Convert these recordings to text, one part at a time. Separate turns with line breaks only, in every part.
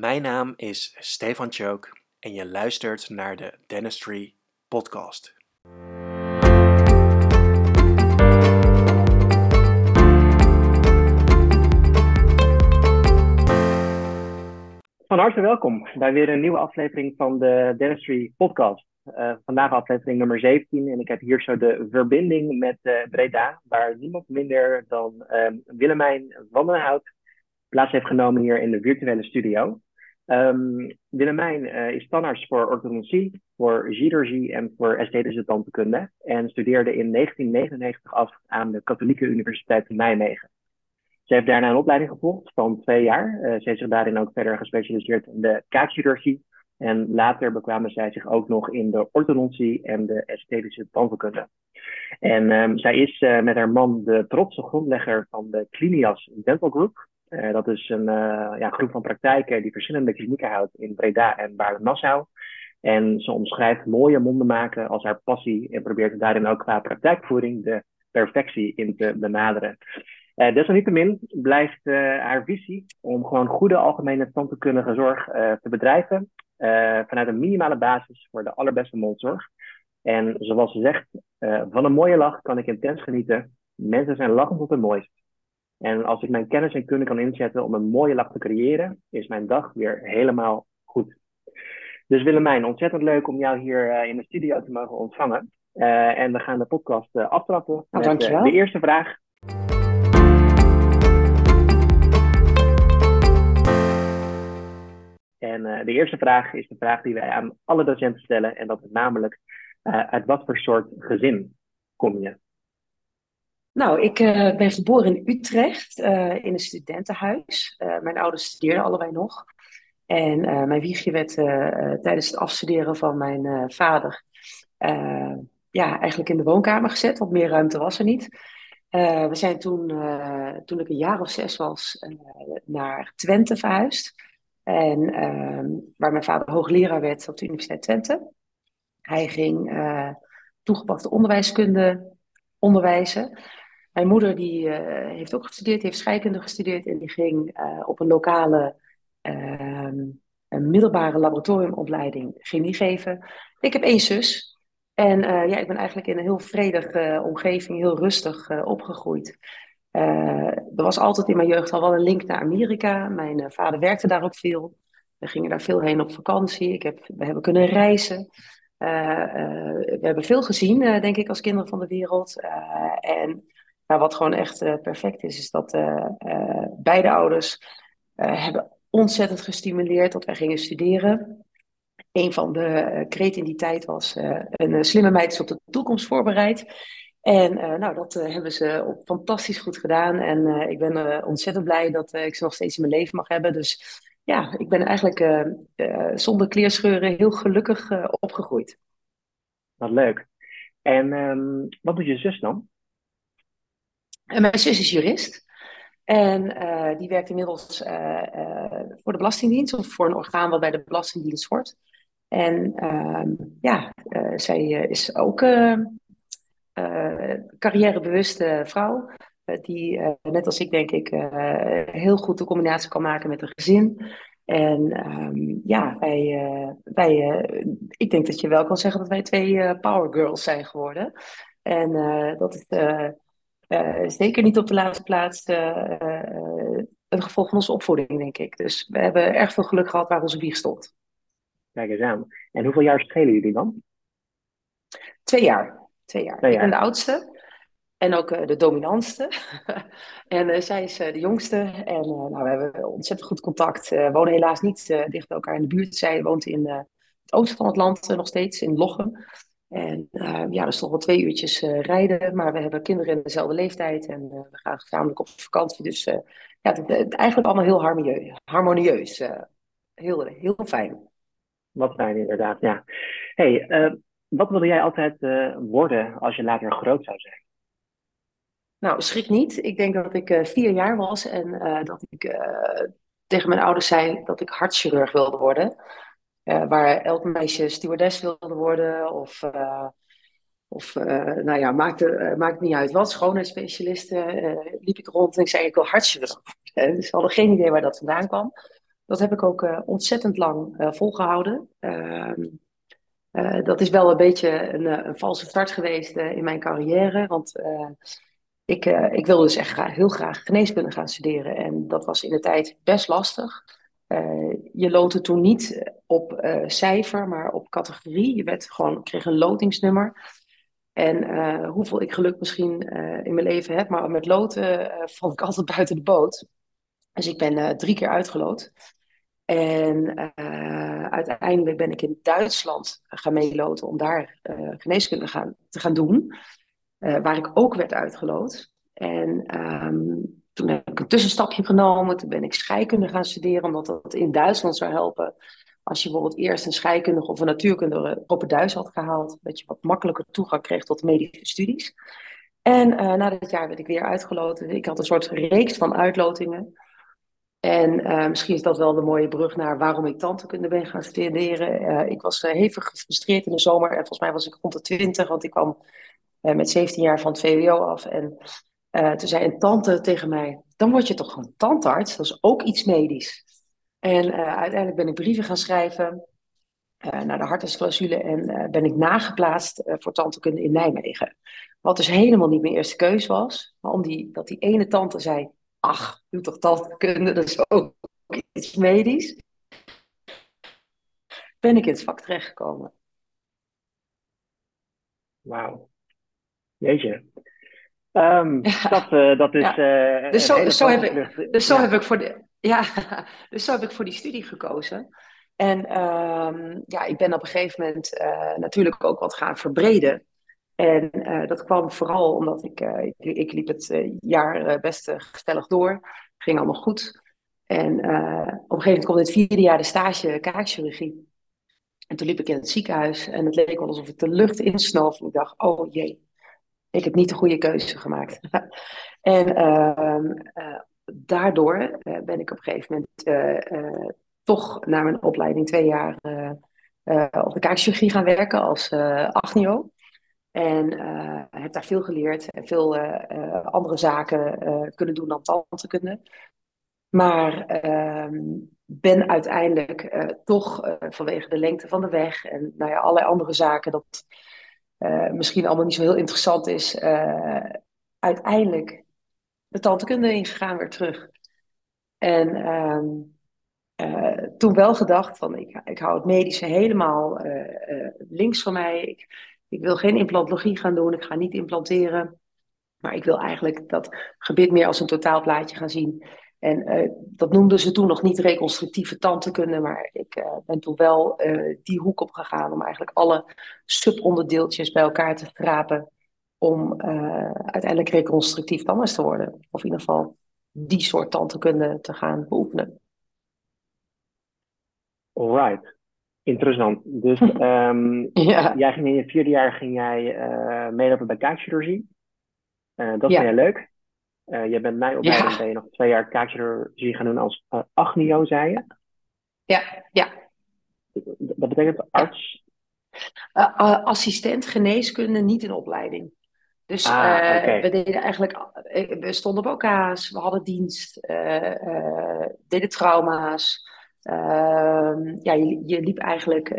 Mijn naam is Stefan Chook en je luistert naar de Dentistry Podcast. Van harte welkom bij weer een nieuwe aflevering van de Dentistry Podcast. Uh, vandaag aflevering nummer 17 en ik heb hier zo de verbinding met uh, Breda, waar niemand minder dan uh, Willemijn van den Hout plaats heeft genomen hier in de virtuele studio. Um, Willemijn uh, is tandarts voor orthodontie, voor chirurgie en voor esthetische tandheelkunde en studeerde in 1999 af aan de Katholieke Universiteit Nijmegen. Ze heeft daarna een opleiding gevolgd van twee jaar. Uh, ze heeft zich daarin ook verder gespecialiseerd in de kaakchirurgie. En later bekwamen zij zich ook nog in de orthodontie en de esthetische tandheelkunde. En um, zij is uh, met haar man de trotse grondlegger van de Clinias Dental Group. Uh, dat is een uh, ja, groep van praktijken die verschillende klinieken houdt in Breda en Baarle-Nassau. En ze omschrijft mooie monden maken als haar passie en probeert daarin ook qua praktijkvoering de perfectie in te benaderen. Uh, desalniettemin blijft haar visie om gewoon goede algemene tandheelkundige zorg te bedrijven vanuit een minimale basis voor de allerbeste mondzorg. En zoals ze zegt, van een mooie lach kan ik intens genieten. Mensen zijn lachend tot het mooist. En als ik mijn kennis en kunde kan inzetten om een mooie lach te creëren, is mijn dag weer helemaal goed. Dus Willemijn, ontzettend leuk om jou hier uh, in de studio te mogen ontvangen. Uh, en we gaan de podcast uh, aftrappen
nou, met
de eerste vraag. En de eerste vraag is de vraag die wij aan alle docenten stellen. En dat is namelijk, uit wat voor soort gezin kom je?
Nou, ik uh, ben geboren in Utrecht, uh, in een studentenhuis. Uh, mijn ouders studeerden allebei nog. En mijn wiegje werd tijdens het afstuderen van mijn vader... ja, eigenlijk in de woonkamer gezet, want meer ruimte was er niet. we zijn toen, toen ik een jaar of zes was, naar Twente verhuisd. En ehm, waar mijn vader hoogleraar werd op de Universiteit Twente. Hij ging toegepaste onderwijskunde onderwijzen. Mijn moeder die, uh, heeft ook gestudeerd, heeft scheikunde gestudeerd en die ging uh, op een lokale uh, een middelbare laboratoriumopleiding chemie geven. Ik heb één zus en ja, ik ben eigenlijk in een heel vredige omgeving, heel rustig opgegroeid. er was altijd in mijn jeugd al wel een link naar Amerika. Mijn vader werkte daar ook veel. We gingen daar veel heen op vakantie. Ik heb, we hebben kunnen reizen. we hebben veel gezien, denk ik, als kinderen van de wereld. en maar wat gewoon echt uh, perfect is, is dat uh, uh, beide ouders hebben ontzettend gestimuleerd dat wij gingen studeren. Een van de kreten in die tijd was: een slimme meid is op de toekomst voorbereid. En nou, dat hebben ze fantastisch goed gedaan. En ik ben ontzettend blij dat ik ze nog steeds in mijn leven mag hebben. Dus ja, ik ben eigenlijk zonder kleerscheuren heel gelukkig opgegroeid.
Wat leuk. En um, wat doet je zus dan?
En mijn zus is jurist. En uh, die werkt inmiddels uh, uh, voor de Belastingdienst of voor een orgaan wat bij de Belastingdienst hoort. En ehm, ja, zij is ook carrièrebewuste vrouw. die net als ik denk ik heel goed de combinatie kan maken met een gezin. En um, ja, wij, wij ik denk dat je wel kan zeggen dat wij twee power girls zijn geworden. En dat is uh, zeker niet op de laatste plaats een gevolg van onze opvoeding, denk ik. Dus we hebben erg veel geluk gehad waar onze wieg stond.
Kijk eens aan. En hoeveel jaar schelen jullie dan?
Twee jaar. Twee jaar. Twee jaar. Ik ben de oudste. En ook de dominantste. en zij is de jongste. En nou, we hebben ontzettend goed contact. We wonen helaas niet dicht bij elkaar in de buurt. Zij woont in het oosten van het land nog steeds, in Lochem. En uh, ja, dat is toch wel twee uurtjes uh, rijden, maar we hebben kinderen in dezelfde leeftijd en uh, we gaan gezamenlijk op vakantie. Dus ja, het, het, eigenlijk allemaal heel harmonieus. harmonieus heel, heel fijn.
Wat fijn, inderdaad, ja. hey, wat wilde jij altijd worden als je later groot zou zijn?
Nou, schrik niet. Ik denk dat ik vier jaar was en dat ik tegen mijn ouders zei dat ik hartchirurg wilde worden. Uh, waar elk meisje stewardess wilde worden. Of, uh, of uh, nou ja, maakte, maakt niet uit wat. Schoonheidsspecialisten liep ik rond en ik zei ik wil hartchirurg. dus ze hadden geen idee waar dat vandaan kwam. Dat heb ik ook ontzettend lang volgehouden. Ehm, dat is wel een beetje een, een valse start geweest in mijn carrière. Want ik, ik wilde dus echt heel graag geneeskunde gaan studeren. En dat was in de tijd best lastig. Uh, je loodde toen niet op uh, cijfer, maar op categorie. Je werd gewoon, kreeg een lotingsnummer. En uh, hoeveel ik geluk misschien in mijn leven heb, maar met loten vond ik altijd buiten de boot. Dus ik ben drie keer uitgeloot. En uiteindelijk ben ik in Duitsland gaan meeloten om daar geneeskunde gaan, te gaan doen. waar ik ook werd uitgeloot. En um, toen heb ik een tussenstapje genomen. Toen ben ik scheikunde gaan studeren, omdat dat in Duitsland zou helpen. Als je bijvoorbeeld eerst een scheikundige of een natuurkundige Duits had gehaald, dat je wat makkelijker toegang kreeg tot medische studies. En uh, na dit jaar werd ik weer uitgeloten. Ik had een soort reeks van uitlotingen. En uh, misschien is dat wel de mooie brug naar waarom ik tandheelkunde ben gaan studeren. Uh, ik was hevig gefrustreerd in de zomer. En volgens mij was ik rond de 20, want ik kwam met 17 jaar van het VWO af. En uh, toen zei een tante tegen mij, dan word je toch een tandarts? Dat is ook iets medisch. En uh, uiteindelijk ben ik brieven gaan schrijven uh, naar de hartartsclausule en ben ik nageplaatst voor tantekunde in Nijmegen. Wat dus helemaal niet mijn eerste keus was. Maar omdat die, die ene tante zei, ach, doe toch tantekunde, dat is ook iets medisch. Ben ik in het vak terechtgekomen.
Wauw. Jeetje. Um, dat, uh, dat is. Ja. Uh,
dus zo, zo, heb ik, dus zo ja. heb ik voor de, ja, dus zo heb ik voor die studie gekozen. En um, ja, ik ben op een gegeven moment uh, natuurlijk ook wat gaan verbreden. En dat kwam vooral omdat ik, ik, ik, liep het jaar best gestellig door. Ging allemaal goed. En op een gegeven moment kwam het vierde jaar de stage kaakchirurgie. En toen liep ik in het ziekenhuis en het leek wel alsof ik de lucht insnoof. En ik dacht, oh jee, ik heb niet de goede keuze gemaakt. en uh, uh, daardoor uh, ben ik op een gegeven moment eh, toch na mijn opleiding twee jaar op de kaakchirurgie gaan werken als agnio. En heb daar veel geleerd en veel andere zaken kunnen doen dan tandheelkunde. Maar ehm, ben uiteindelijk toch vanwege de lengte van de weg en nou ja, allerlei andere zaken dat uh, misschien allemaal niet zo heel interessant is, uh, uiteindelijk de tandheelkunde ingegaan weer terug. En uh, toen wel gedacht van ik, ik hou het medische helemaal links van mij. Ik, ik wil geen implantologie gaan doen, ik ga niet implanteren. Maar ik wil eigenlijk dat gebied meer als een totaalplaatje gaan zien. En uh, dat noemden ze toen nog niet reconstructieve tandheelkunde, maar ik uh, ben toen wel uh, die hoek op gegaan om eigenlijk alle subonderdeeltjes bij elkaar te rapen om uiteindelijk reconstructief tandarts te worden. Of in ieder geval die soort tandheelkunde te gaan beoefenen.
Alright, interessant. Dus um, ja. jij ging in je vierde jaar ging jij meelopen bij kaakchirurgie. dat ja. vind jij leuk? Uh, je bent mij opleiding, ja. ben je nog twee jaar kaakchirurgie gaan doen als uh, agnio, zei je?
Ja, ja.
Wat betekent arts?
Uh, assistent geneeskunde, niet in opleiding. Dus ah, okay. we deden eigenlijk, we stonden op OK's, we hadden dienst, deden trauma's. Ehm, ja, je, je, liep eigenlijk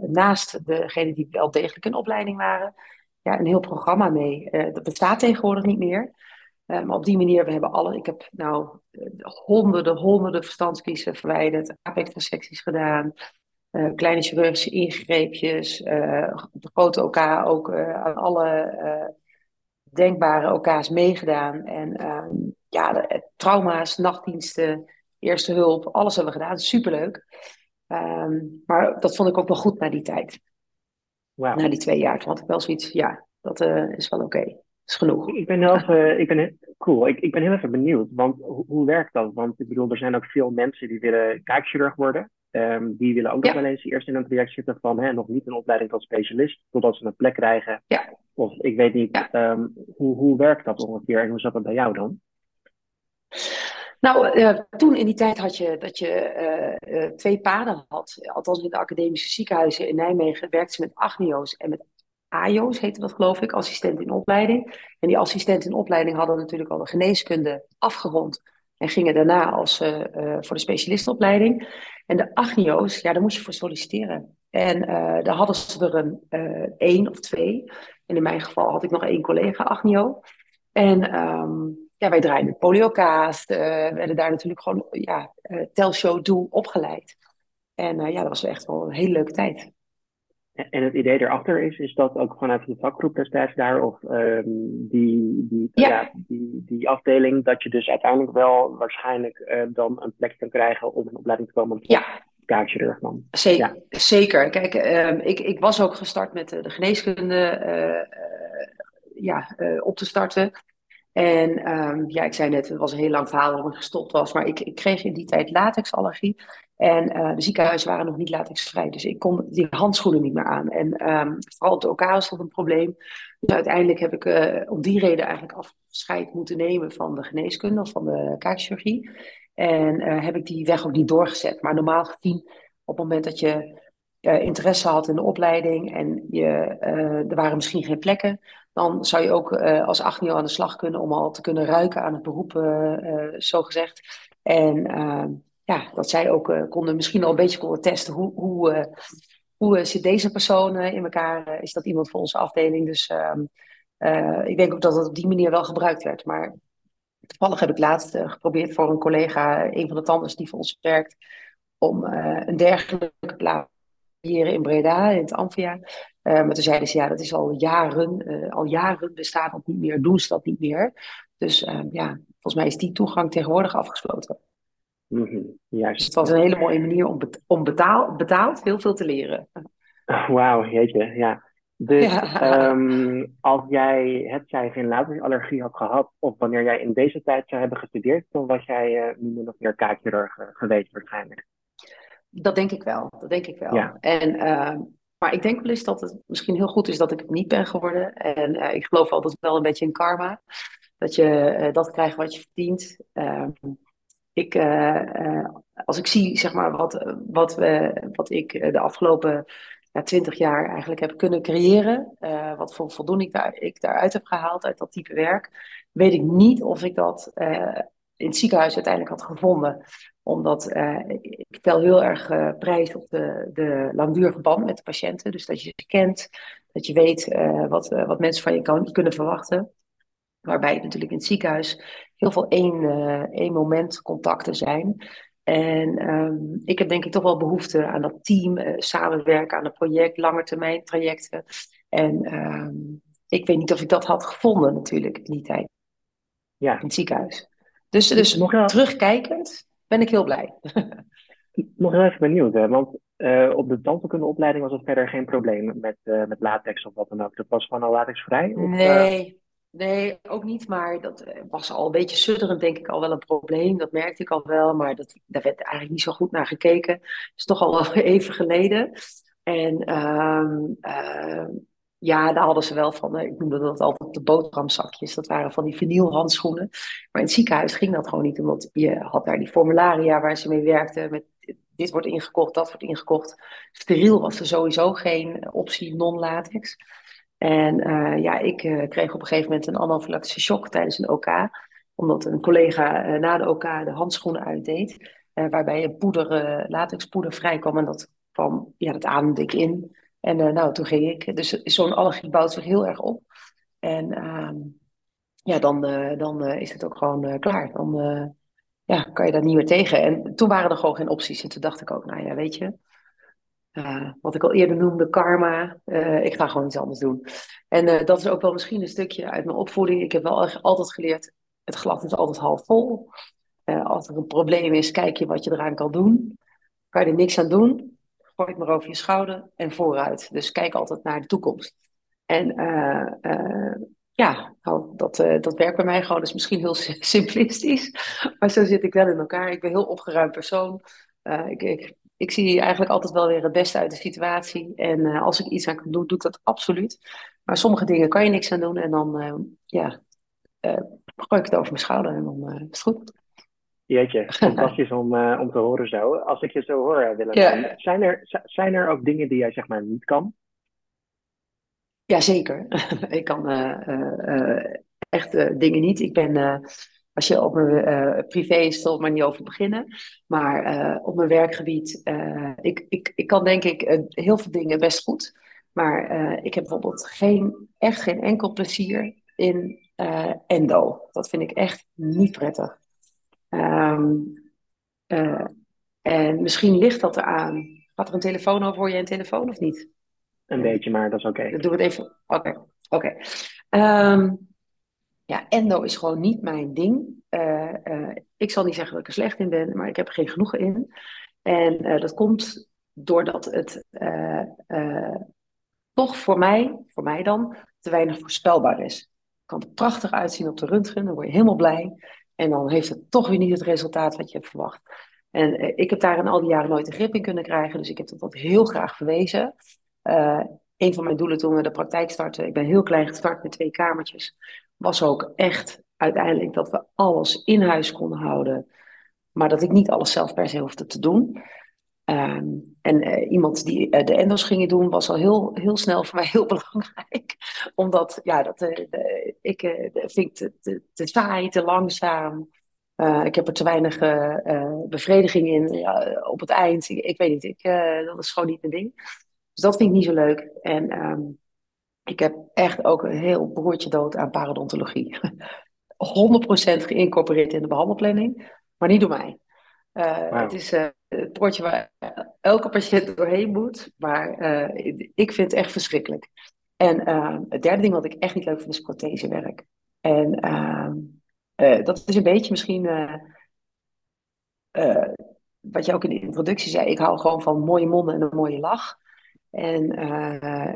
naast degene die wel degelijk in opleiding waren, ja, een heel programma mee. dat bestaat tegenwoordig niet meer. Uh, maar op die manier, we hebben alle, ik heb nou honderden, honderden verstandskiezen verwijderd, apex gedaan, uh, kleine chirurgische ingreepjes, uh, de grote OK ook aan alle denkbare OK's meegedaan. En ehm, ja, de, trauma's, nachtdiensten, eerste hulp, alles hebben we gedaan. Superleuk. Um, maar dat vond ik ook wel goed na die tijd. Wow. Na die twee jaar. Toen had ik wel zoiets, ja, dat is wel oké. Okay is genoeg.
Ik ben heel even, ik ben, cool, ik, ik ben heel even benieuwd, want hoe, hoe werkt dat? Want ik bedoel, er zijn ook veel mensen die willen kijkchirurg worden. Um, die willen ook nog wel eens eerst in een traject zitten van hè, nog niet een opleiding tot specialist, totdat ze een plek krijgen.
Ja.
Of ik weet niet, ja. um, hoe, hoe werkt dat ongeveer en hoe zat dat bij jou dan?
Nou, uh, toen in die tijd had je dat je uh, uh, twee paden had. Althans in de academische ziekenhuizen in Nijmegen werkte ze met agnio's en met AJO's heette dat geloof ik, assistent in opleiding. En die assistent in opleiding hadden natuurlijk al de geneeskunde afgerond. En gingen daarna als, voor de specialistenopleiding. En de agnio's, ja, daar moest je voor solliciteren. En daar hadden ze er een één of twee. En in mijn geval had ik nog één collega agnio. En ehm, ja, wij draaiden poliokaast. Uh, werden daar natuurlijk gewoon ja, telshow doel opgeleid. En ja, dat was echt wel een hele leuke tijd.
En het idee erachter is, is dat ook vanuit de vakgroep destijds daar, of um, die, die, ja. die, die afdeling, dat je dus uiteindelijk wel waarschijnlijk uh, dan een plek kan krijgen om een opleiding te komen
ja.
kaartchirurgman.
Zeker, ja. zeker. Kijk, um, ik, ik was ook gestart met de, de geneeskunde uh, ja, op te starten. En um, ja, ik zei net, het was een heel lang verhaal waarom ik gestopt was, maar ik, ik kreeg in die tijd latexallergie. En uh, de ziekenhuizen waren nog niet latexvrij, dus ik kon die handschoenen niet meer aan. En um, vooral op de OK was dat een probleem. Dus uiteindelijk heb ik uh, om die reden eigenlijk afscheid moeten nemen van de geneeskunde of van de kaakchirurgie. En uh, heb ik die weg ook niet doorgezet. Maar normaal gezien, op het moment dat je interesse had in de opleiding en je, er waren misschien geen plekken, dan zou je ook als achtnio aan de slag kunnen om al te kunnen ruiken aan het beroep, zo gezegd. En ehm, ja, dat zij ook konden misschien al een beetje konden testen hoe, hoe, hoe zit deze persoon in elkaar? is dat iemand voor onze afdeling? Dus ehm, ik denk ook dat het op die manier wel gebruikt werd. Maar toevallig heb ik laatst geprobeerd voor een collega, een van de tandarts die voor ons werkt, om een dergelijke plaats hier in Breda, in het Amphia. Maar toen zeiden ze, ja, dat is al jaren, al jaren bestaat dat niet meer, doen ze dat niet meer. Dus uh, ja, volgens mij is die toegang tegenwoordig afgesloten.
Mm -hmm. Juist.
Dus het was een hele mooie manier om, om betaal betaald heel veel te leren.
Wauw, jeetje, ja. Dus ja. Um, als jij het zij geen allergie had gehad, of wanneer jij in deze tijd zou hebben gestudeerd, dan was jij nu min of meer kaakchirurg geweest waarschijnlijk.
Dat denk ik wel, dat denk ik wel. Ja. En, uh, maar ik denk wel eens dat het misschien heel goed is dat ik het niet ben geworden. En uh, ik geloof altijd wel een beetje in karma. Dat je uh, dat krijgt wat je verdient. Ehm, ik, eh, als ik zie zeg maar, wat, wat, we, wat ik de afgelopen ja, twintig jaar eigenlijk heb kunnen creëren, wat voor voldoening ik, daar, ik daaruit heb gehaald uit dat type werk, weet ik niet of ik dat in het ziekenhuis uiteindelijk had gevonden. Omdat ik stel heel erg prijs op de, de langdurige band met de patiënten. Dus dat je ze kent, dat je weet wat, wat mensen van je kan, kunnen verwachten. Waarbij het natuurlijk in het ziekenhuis heel veel één, één moment contacten zijn. En um, ik heb denk ik toch wel behoefte aan dat team, samenwerken aan een project, langetermijn trajecten. En um, ik weet niet of ik dat had gevonden natuurlijk in die tijd. Ja. In het ziekenhuis. Dus, dus nog terugkijkend ben ik heel blij.
nog even benieuwd, hè? want uh, op de tandheelkundeopleiding was het verder geen probleem met, uh, met latex of wat dan ook. Dat was gewoon al latexvrij?
Of, nee. Nee, ook niet. Maar dat was al een beetje sudderend, denk ik, al wel een probleem. Dat merkte ik al wel, maar dat, daar werd eigenlijk niet zo goed naar gekeken. Het is toch al even geleden. En um, ja, daar hadden ze wel van, ik noemde dat altijd de boterhamzakjes. Dat waren van die vinylhandschoenen. Maar in het ziekenhuis ging dat gewoon niet, omdat je had daar die formularia waar ze mee werkten. Met dit wordt ingekocht, dat wordt ingekocht. Steriel was er sowieso geen optie non-latex. En uh, ja, ik uh, kreeg op een gegeven moment een anafylactische shock tijdens een OK. Omdat een collega uh, na de OK de handschoenen uitdeed. waarbij een poeder, latexpoeder vrijkwam. En dat kwam, ja, dat ademde ik in. En nou, toen ging ik. Dus zo'n allergie bouwt zich heel erg op. En uh, ja, dan, dan is het ook gewoon klaar. Dan ja, kan je daar niet meer tegen. En toen waren er gewoon geen opties. En toen dacht ik ook, nou ja, weet je. Wat ik al eerder noemde, karma. ik ga gewoon iets anders doen. En dat is ook wel misschien een stukje uit mijn opvoeding. Ik heb wel altijd geleerd, het glas is altijd half vol. als er een probleem is, kijk je wat je eraan kan doen. Kan je er niks aan doen, gooi het maar over je schouder en vooruit. Dus kijk altijd naar de toekomst. En ja, nou, dat, dat werkt bij mij gewoon. Dat is misschien heel simplistisch, maar zo zit ik wel in elkaar. Ik ben een heel opgeruimd persoon. ik, ik, ik zie eigenlijk altijd wel weer het beste uit de situatie. En als ik iets aan kan doen, doe ik dat absoluut. Maar sommige dingen kan je niks aan doen. En dan ja, gooi ik het over mijn schouder en dan is het goed.
Jeetje, fantastisch om, uh, om te horen zo. Als ik je zo hoor, eh, Willem, ja. zijn, er, zijn er ook dingen die jij zeg maar niet kan?
Jazeker. ik kan uh, uh, echt dingen niet. Ik ben als je op mijn privé is, zal maar niet over beginnen. Maar op mijn werkgebied, ik, ik, ik kan denk ik heel veel dingen best goed. Maar ik heb bijvoorbeeld geen, echt geen enkel plezier in endo. Dat vind ik echt niet prettig. Um, en misschien ligt dat eraan. Gaat er een telefoon over? Hoor je een telefoon of niet?
Een beetje, maar dat is oké.
Dan doen we het even. Oké, oké. Ehm, ja, endo is gewoon niet mijn ding. Uh, uh, ik zal niet zeggen dat ik er slecht in ben, maar ik heb er geen genoegen in. En uh, dat komt doordat het toch voor mij, voor mij dan, te weinig voorspelbaar is. Het kan er prachtig uitzien op de röntgen, dan word je helemaal blij. En dan heeft het toch weer niet het resultaat wat je hebt verwacht. En ik heb daar in al die jaren nooit een grip in kunnen krijgen, dus ik heb dat, heel graag verwezen. Een van mijn doelen toen we de praktijk starten, ik ben heel klein gestart met twee kamertjes, was ook echt uiteindelijk dat we alles in huis konden houden, maar dat ik niet alles zelf per se hoefde te doen. Um, en uh, iemand die uh, de endos ging doen, was al heel, heel snel voor mij heel belangrijk. Omdat, ja, dat, de, ik vind het te, te, te saai, te langzaam. Ik heb er te weinig bevrediging in op het eind. Ik, weet niet, ik, dat is gewoon niet mijn ding. Dus dat vind ik niet zo leuk. En um, ik heb echt ook een heel broertje dood aan parodontologie. 100% geïncorporeerd in de behandelplanning, maar niet door mij. Wow. Het is het broodje waar elke patiënt doorheen moet, maar ik vind het echt verschrikkelijk. En het derde ding wat ik echt niet leuk vind is prothesewerk. En ehm, dat is een beetje misschien wat je ook in de introductie zei. Ik hou gewoon van mooie monden en een mooie lach. En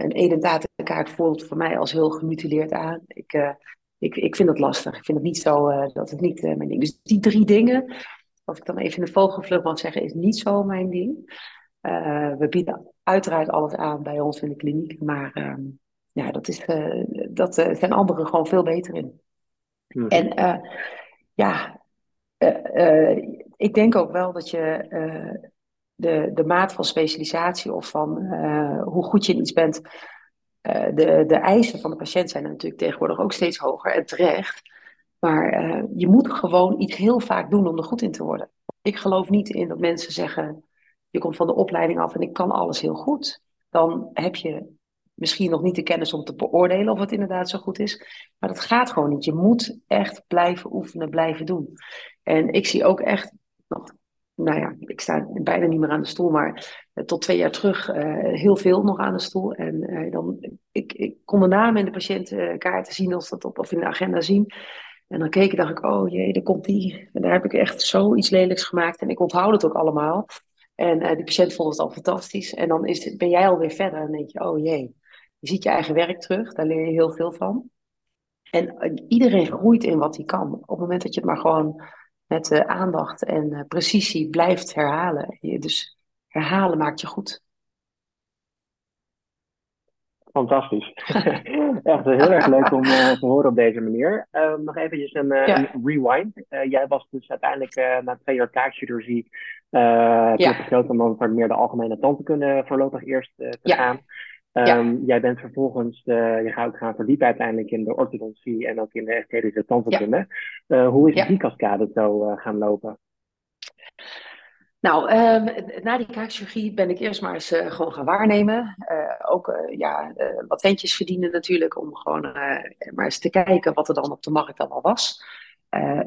een edendatenkaart voelt voor mij als heel gemutileerd aan. Ik, ik, ik vind dat lastig. Ik vind het niet zo, dat is niet mijn ding. Dus die drie dingen, als ik dan even in de vogelvlucht mag zeggen, is niet zo mijn ding. we bieden uiteraard alles aan bij ons in de kliniek. Maar ehm, ja, dat, is, dat zijn anderen gewoon veel beter in. Mhm. En uh, ja, uh, uh, ik denk ook wel dat je de, de maat van specialisatie of van hoe goed je in iets bent, de, de eisen van de patiënt zijn natuurlijk tegenwoordig ook steeds hoger en terecht. Maar je moet gewoon iets heel vaak doen om er goed in te worden. Ik geloof niet in dat mensen zeggen: je komt van de opleiding af en ik kan alles heel goed. Dan heb je misschien nog niet de kennis om te beoordelen of het inderdaad zo goed is. Maar dat gaat gewoon niet. Je moet echt blijven oefenen, blijven doen. En ik zie ook echt nog, nou ja, ik sta bijna niet meer aan de stoel, maar uh, tot twee jaar terug uh, heel veel nog aan de stoel. En uh, dan, ik, ik kon de namen in de patiëntenkaarten zien als dat op, of in de agenda zien. En dan keek ik, dacht ik, oh jee, daar komt die. En daar heb ik echt zoiets lelijks gemaakt. En ik onthoud het ook allemaal. En die patiënt vond het al fantastisch. En dan is, ben jij alweer verder en denk je, oh jee. Je ziet je eigen werk terug, daar leer je heel veel van. En eh, iedereen groeit in wat hij kan. Op het moment dat je het maar gewoon met uh, aandacht en uh, precisie blijft herhalen. Je, dus herhalen maakt je goed.
Fantastisch. Echt heel erg leuk om uh, te horen op deze manier. Uh, nog eventjes een, uh, ja. een rewind. jij was dus uiteindelijk na twee jaar kaakchirurgie ja. heb je besloten om voor meer de algemene tandheelkunde voorlopig eerst te ja. gaan. Um, jij bent vervolgens, uh, je gaat gaan verdiepen uiteindelijk in de orthodontie en ook in de esthetische tandheelkunde. Ja. Uh, hoe is die cascade zo uh, gaan lopen?
Nou, um, na die kaakchirurgie ben ik eerst maar eens gewoon gaan waarnemen. ook ja, wat centjes verdienen natuurlijk, om gewoon maar eens te kijken wat er dan op de markt allemaal was.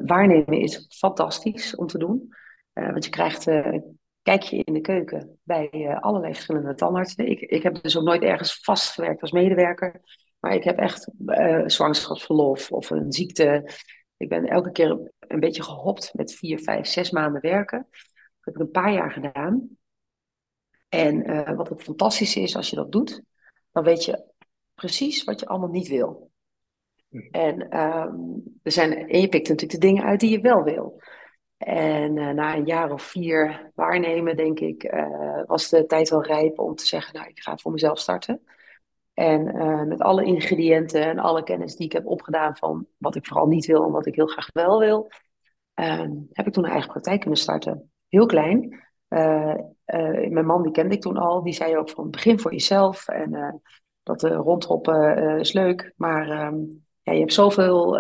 waarnemen is fantastisch om te doen. want je krijgt kijk je in de keuken bij uh, allerlei verschillende tandartsen. Ik, ik heb dus ook nooit ergens vastgewerkt als medewerker. Maar ik heb echt uh, zwangerschapsverlof of een ziekte. Ik ben elke keer een beetje gehopt met vier, vijf, zes maanden werken. Dat heb ik een paar jaar gedaan. En uh, wat het fantastische is als je dat doet, dan weet je precies wat je allemaal niet wil. Hm. En, um, er zijn, en je pikt natuurlijk de dingen uit die je wel wil. En uh, na een jaar of vier waarnemen, denk ik, uh, was de tijd wel rijp om te zeggen, nou, ik ga voor mezelf starten. En uh, met alle ingrediënten en alle kennis die ik heb opgedaan van wat ik vooral niet wil en wat ik heel graag wel wil, ehm, heb ik toen een eigen praktijk kunnen starten. Heel klein. mijn man, die kende ik toen al, die zei ook van begin voor jezelf. En dat rondhoppen is leuk, maar um, ja, je hebt zoveel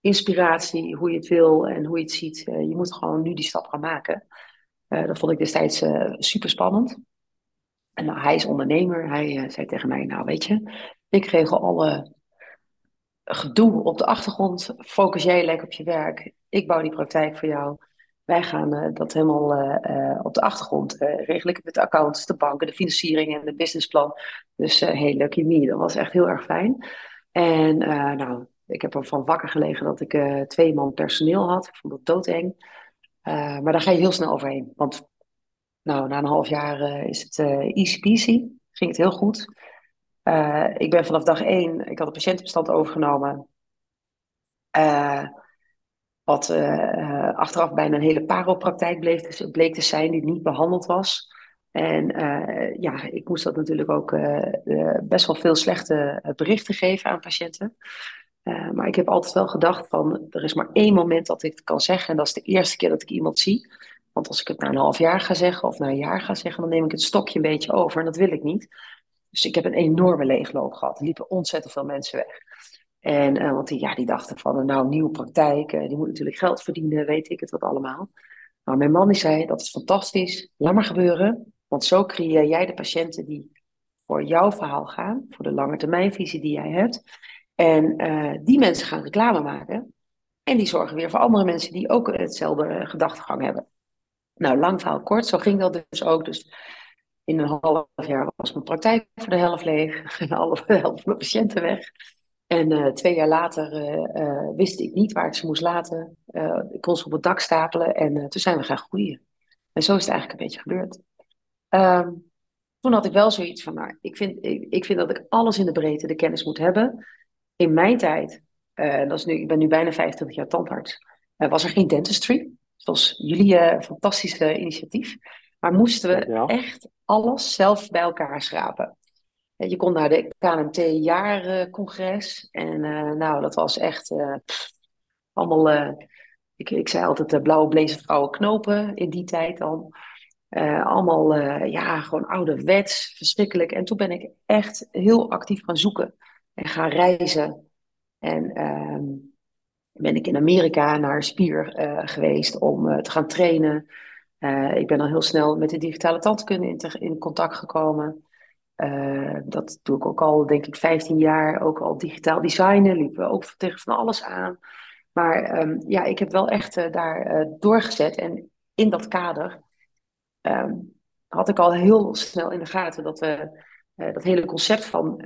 inspiratie, hoe je het wil en hoe je het ziet. je moet gewoon nu die stap gaan maken. dat vond ik destijds super spannend. En nou, hij is ondernemer. Hij zei tegen mij, nou weet je, ik regel alle gedoe op de achtergrond. Focus jij lekker op je werk. Ik bouw die praktijk voor jou. Wij gaan dat helemaal op de achtergrond regel ik met de accounts, de banken, de financiering en de businessplan. Dus hey, lucky me, dat was echt heel erg fijn. En nou, ik heb ervan wakker gelegen dat ik twee man personeel had. Ik vond dat doodeng. maar daar ga je heel snel overheen. Want nou, na een half jaar is het easy peasy. Ging het heel goed. ik ben vanaf dag één, ik had een patiëntenbestand overgenomen. Wat achteraf bijna een hele paropraktijk bleek te, bleek te zijn die niet behandeld was. En ja, ik moest dat natuurlijk ook best wel veel slechte berichten geven aan patiënten. Maar ik heb altijd wel gedacht van, er is maar één moment dat ik het kan zeggen. En dat is de eerste keer dat ik iemand zie. Want als ik het na een half jaar ga zeggen of na een jaar ga zeggen, dan neem ik het stokje een beetje over. En dat wil ik niet. Dus ik heb een enorme leegloop gehad. Er liepen ontzettend veel mensen weg. En, uh, want die, ja, die dachten van, nou, nieuwe praktijk, die moet natuurlijk geld verdienen, weet ik het wat allemaal. Maar mijn man die zei, dat is fantastisch, laat maar gebeuren. Want zo creëer jij de patiënten die voor jouw verhaal gaan, voor de lange termijnvisie die jij hebt. En uh, die mensen gaan reclame maken. En die zorgen weer voor andere mensen die ook hetzelfde gedachtegang hebben. Nou, lang verhaal kort, zo ging dat dus ook. Dus in een half jaar was mijn praktijk voor de helft leeg. En alle helft van mijn patiënten weg. En uh, twee jaar later uh, wist ik niet waar ik ze moest laten. ik kon ze op het dak stapelen en toen zijn we gaan groeien. En zo is het eigenlijk een beetje gebeurd. Um, toen had ik wel zoiets van, nou, ik vind, ik, vind dat ik alles in de breedte de kennis moet hebben. In mijn tijd, dat is nu, ik ben nu bijna 25 jaar tandarts, was er geen dentistry. Zoals jullie fantastische initiatief. Maar moesten we echt alles zelf bij elkaar schrapen. Je kon naar de KNMT jaarcongres. En uh, nou, dat was echt uh, allemaal. Uh, ik, ik zei altijd de blauwe blazer vrouwen knopen in die tijd dan. allemaal, ja, gewoon ouderwets, verschrikkelijk. En toen ben ik echt heel actief gaan zoeken en gaan reizen. En ehm, ben ik in Amerika naar Spier geweest om te gaan trainen. ik ben al heel snel met de digitale tandkunde in, in contact gekomen. Dat doe ik ook al, denk ik, 15 jaar. Ook al digitaal designen, liepen we ook tegen van alles aan. Maar um, ja, ik heb wel echt daar doorgezet. En in dat kader um, had ik al heel snel in de gaten dat we dat hele concept van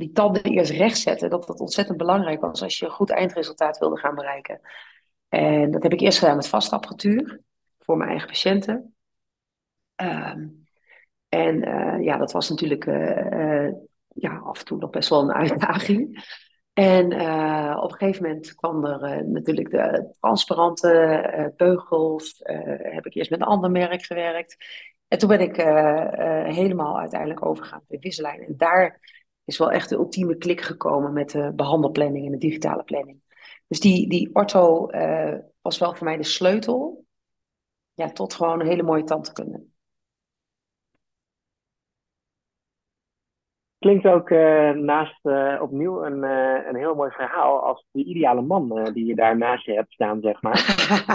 die tanden eerst recht zetten, dat dat ontzettend belangrijk was als je een goed eindresultaat wilde gaan bereiken. En dat heb ik eerst gedaan met vastapparatuur voor mijn eigen patiënten. Um, en uh, ja, dat was natuurlijk uh, uh, ja, af en toe nog best wel een uitdaging. En op een gegeven moment kwam er natuurlijk de transparante beugels. heb ik eerst met een ander merk gewerkt. En toen ben ik helemaal uiteindelijk overgegaan bij Invisalign. En daar is wel echt de ultieme klik gekomen met de behandelplanning en de digitale planning. Dus die, die ortho was wel voor mij de sleutel ja, tot gewoon een hele mooie tandheelkunde.
Klinkt ook uh, naast uh, opnieuw een, uh, een heel mooi verhaal als die ideale man die je daar naast je hebt staan, zeg maar.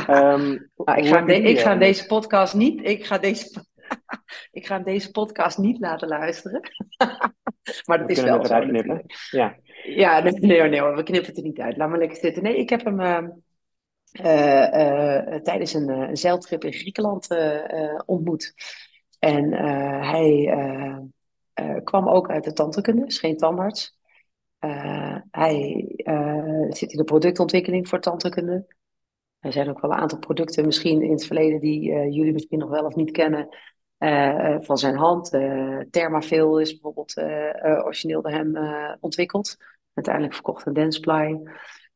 um, nou, ik, ga, de, ik ga deze podcast niet, ik ga deze, ik ga deze podcast niet laten luisteren. maar dat is wel zo. Knippen. Ja, ja nee, nee, nee, we knippen het er niet uit. Laat maar lekker zitten. Nee, ik heb hem tijdens een, een zeiltrip in Griekenland ontmoet. En hij kwam ook uit de tandheelkunde, is geen tandarts. Hij zit in de productontwikkeling voor tandheelkunde. Er zijn ook wel een aantal producten, misschien in het verleden, die jullie misschien nog wel of niet kennen, van zijn hand. Thermafil is bijvoorbeeld origineel door hem ontwikkeld. Uiteindelijk verkocht aan Densply.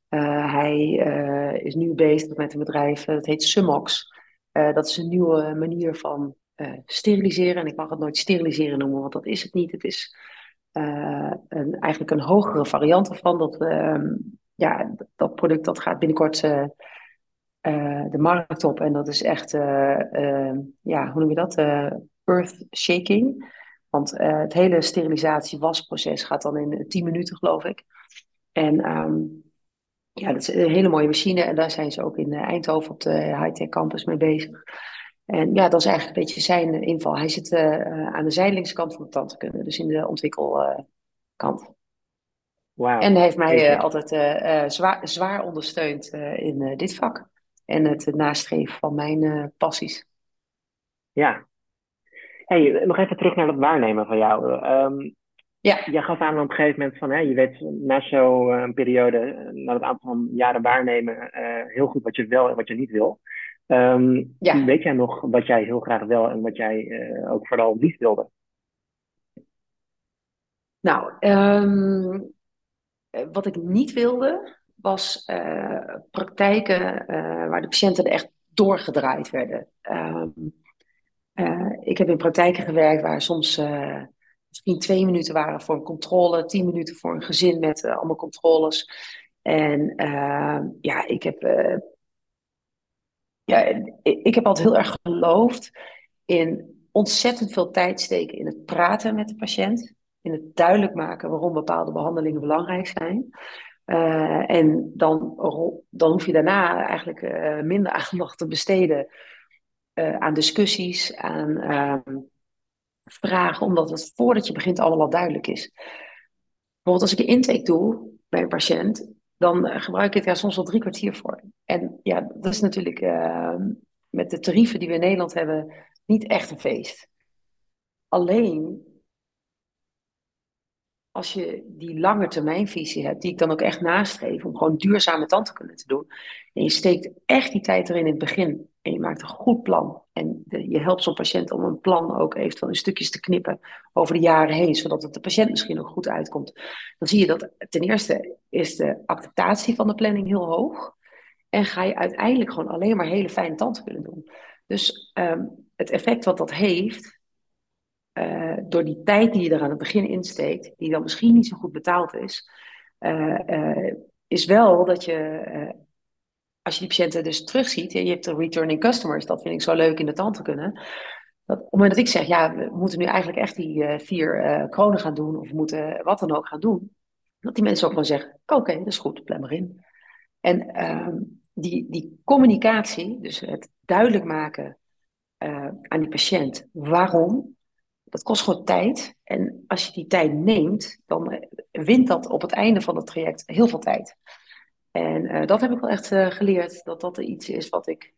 hij is nu bezig met een bedrijf, dat heet Sumox. dat is een nieuwe manier van uh, steriliseren. En ik mag het nooit steriliseren noemen, want dat is het niet. Het is uh, een, eigenlijk een hogere variant ervan. Dat, uh, ja, dat product dat gaat binnenkort uh, de markt op. En dat is echt, ja, hoe noem je dat? earth shaking. Want het hele sterilisatie-wasproces gaat dan in 10 minuten, geloof ik. En um, ja, dat is een hele mooie machine. En daar zijn ze ook in Eindhoven op de high-tech campus mee bezig. En ja, dat is eigenlijk een beetje zijn inval. Hij zit aan de zijdelingskant van de tandheelkunde, dus in de ontwikkelkant.
Wow.
En hij heeft mij altijd zwaar, zwaar ondersteund in dit vak. En het nastreven van mijn passies.
Ja. Hey, nog even terug naar dat waarnemen van jou. Um, ja. Je gaf aan op een gegeven moment van, hè, je weet na zo'n uh, periode, na het aantal van jaren waarnemen, heel goed wat je wel en wat je niet wil. Um, ja. Weet jij nog wat jij heel graag wel en wat jij uh, ook vooral niet wilde?
Nou, um, wat ik niet wilde, was praktijken waar de patiënten echt doorgedraaid werden. Um, ik heb in praktijken gewerkt waar soms misschien twee minuten waren voor een controle, tien minuten voor een gezin met allemaal controles. En uh, ja, ik heb, ja, ik, heb altijd heel erg geloofd in ontzettend veel tijd steken in het praten met de patiënt. In het duidelijk maken waarom bepaalde behandelingen belangrijk zijn. Uh, en dan, dan hoef je daarna eigenlijk minder aandacht te besteden aan discussies, aan ehm, vragen, omdat het voordat je begint allemaal duidelijk is. Bijvoorbeeld als ik een intake doe bij een patiënt, dan eh, gebruik ik daar soms wel drie kwartier voor. En ja, dat is natuurlijk uh, met de tarieven die we in Nederland hebben niet echt een feest. Alleen als je die lange termijnvisie hebt, die ik dan ook echt nastreef om gewoon duurzame tandheelkunde te doen, en je steekt echt die tijd erin in het begin en je maakt een goed plan en je helpt zo'n patiënt om een plan ook eventueel in stukjes te knippen over de jaren heen, zodat het de patiënt misschien ook goed uitkomt, dan zie je dat ten eerste is de acceptatie van de planning heel hoog en ga je uiteindelijk gewoon alleen maar hele fijne tandheelkunde doen. Dus um, het effect wat dat heeft, uh, door die tijd die je er aan het begin insteekt, die dan misschien niet zo goed betaald is, uh, uh, is wel dat je, als je die patiënten dus terugziet, en je hebt de returning customers, dat vind ik zo leuk in de tand te kunnen. Dat op het moment dat ik zeg, ja, we moeten nu eigenlijk echt die vier kronen gaan doen, of we moeten wat dan ook gaan doen, dat die mensen ook gewoon zeggen, oké, dat is goed, plan maar in. En ehm, die, die communicatie, dus het duidelijk maken aan die patiënt waarom, dat kost gewoon tijd. En als je die tijd neemt, dan eh, wint dat op het einde van het traject heel veel tijd. En uh, dat heb ik wel echt uh, geleerd, dat dat iets is wat ik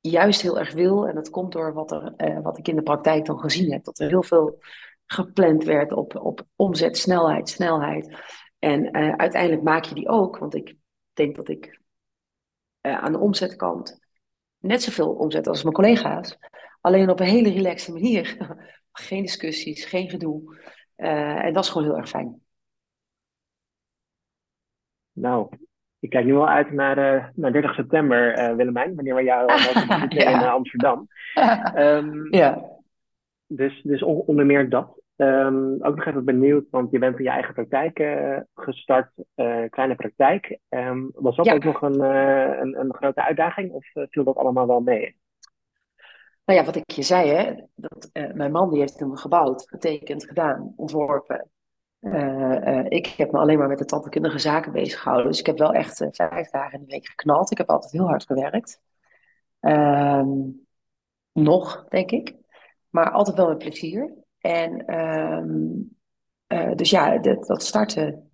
juist heel erg wil. En dat komt door wat, er, wat ik in de praktijk dan gezien heb. Dat er heel veel gepland werd op, op omzet, snelheid, snelheid. En uiteindelijk maak je die ook, want ik denk dat ik aan de omzetkant net zoveel omzet als mijn collega's. Alleen op een hele relaxe manier. Geen discussies, geen gedoe. Uh, en dat is gewoon heel erg fijn.
Nou, ik kijk nu wel uit naar, uh, naar 30 september, uh, Willemijn, wanneer we jou ja. in Amsterdam. Um, ja. Dus, dus onder meer dat. Um, ook nog even benieuwd, want je bent in je eigen praktijk uh, gestart, uh, kleine praktijk. Um, was dat ja. ook nog een, uh, een, een, grote uitdaging of viel dat allemaal wel mee?
Nou ja, wat ik je zei, hè, dat, uh, mijn man die heeft hem gebouwd, getekend, gedaan, ontworpen. Uh, uh, ik heb me alleen maar met de tandheelkundige zaken bezig gehouden. Dus ik heb wel echt vijf dagen in de week geknald. Ik heb altijd heel hard gewerkt. Ehm, nog, denk ik. Maar altijd wel met plezier. En um, dus ja, dat, dat starten.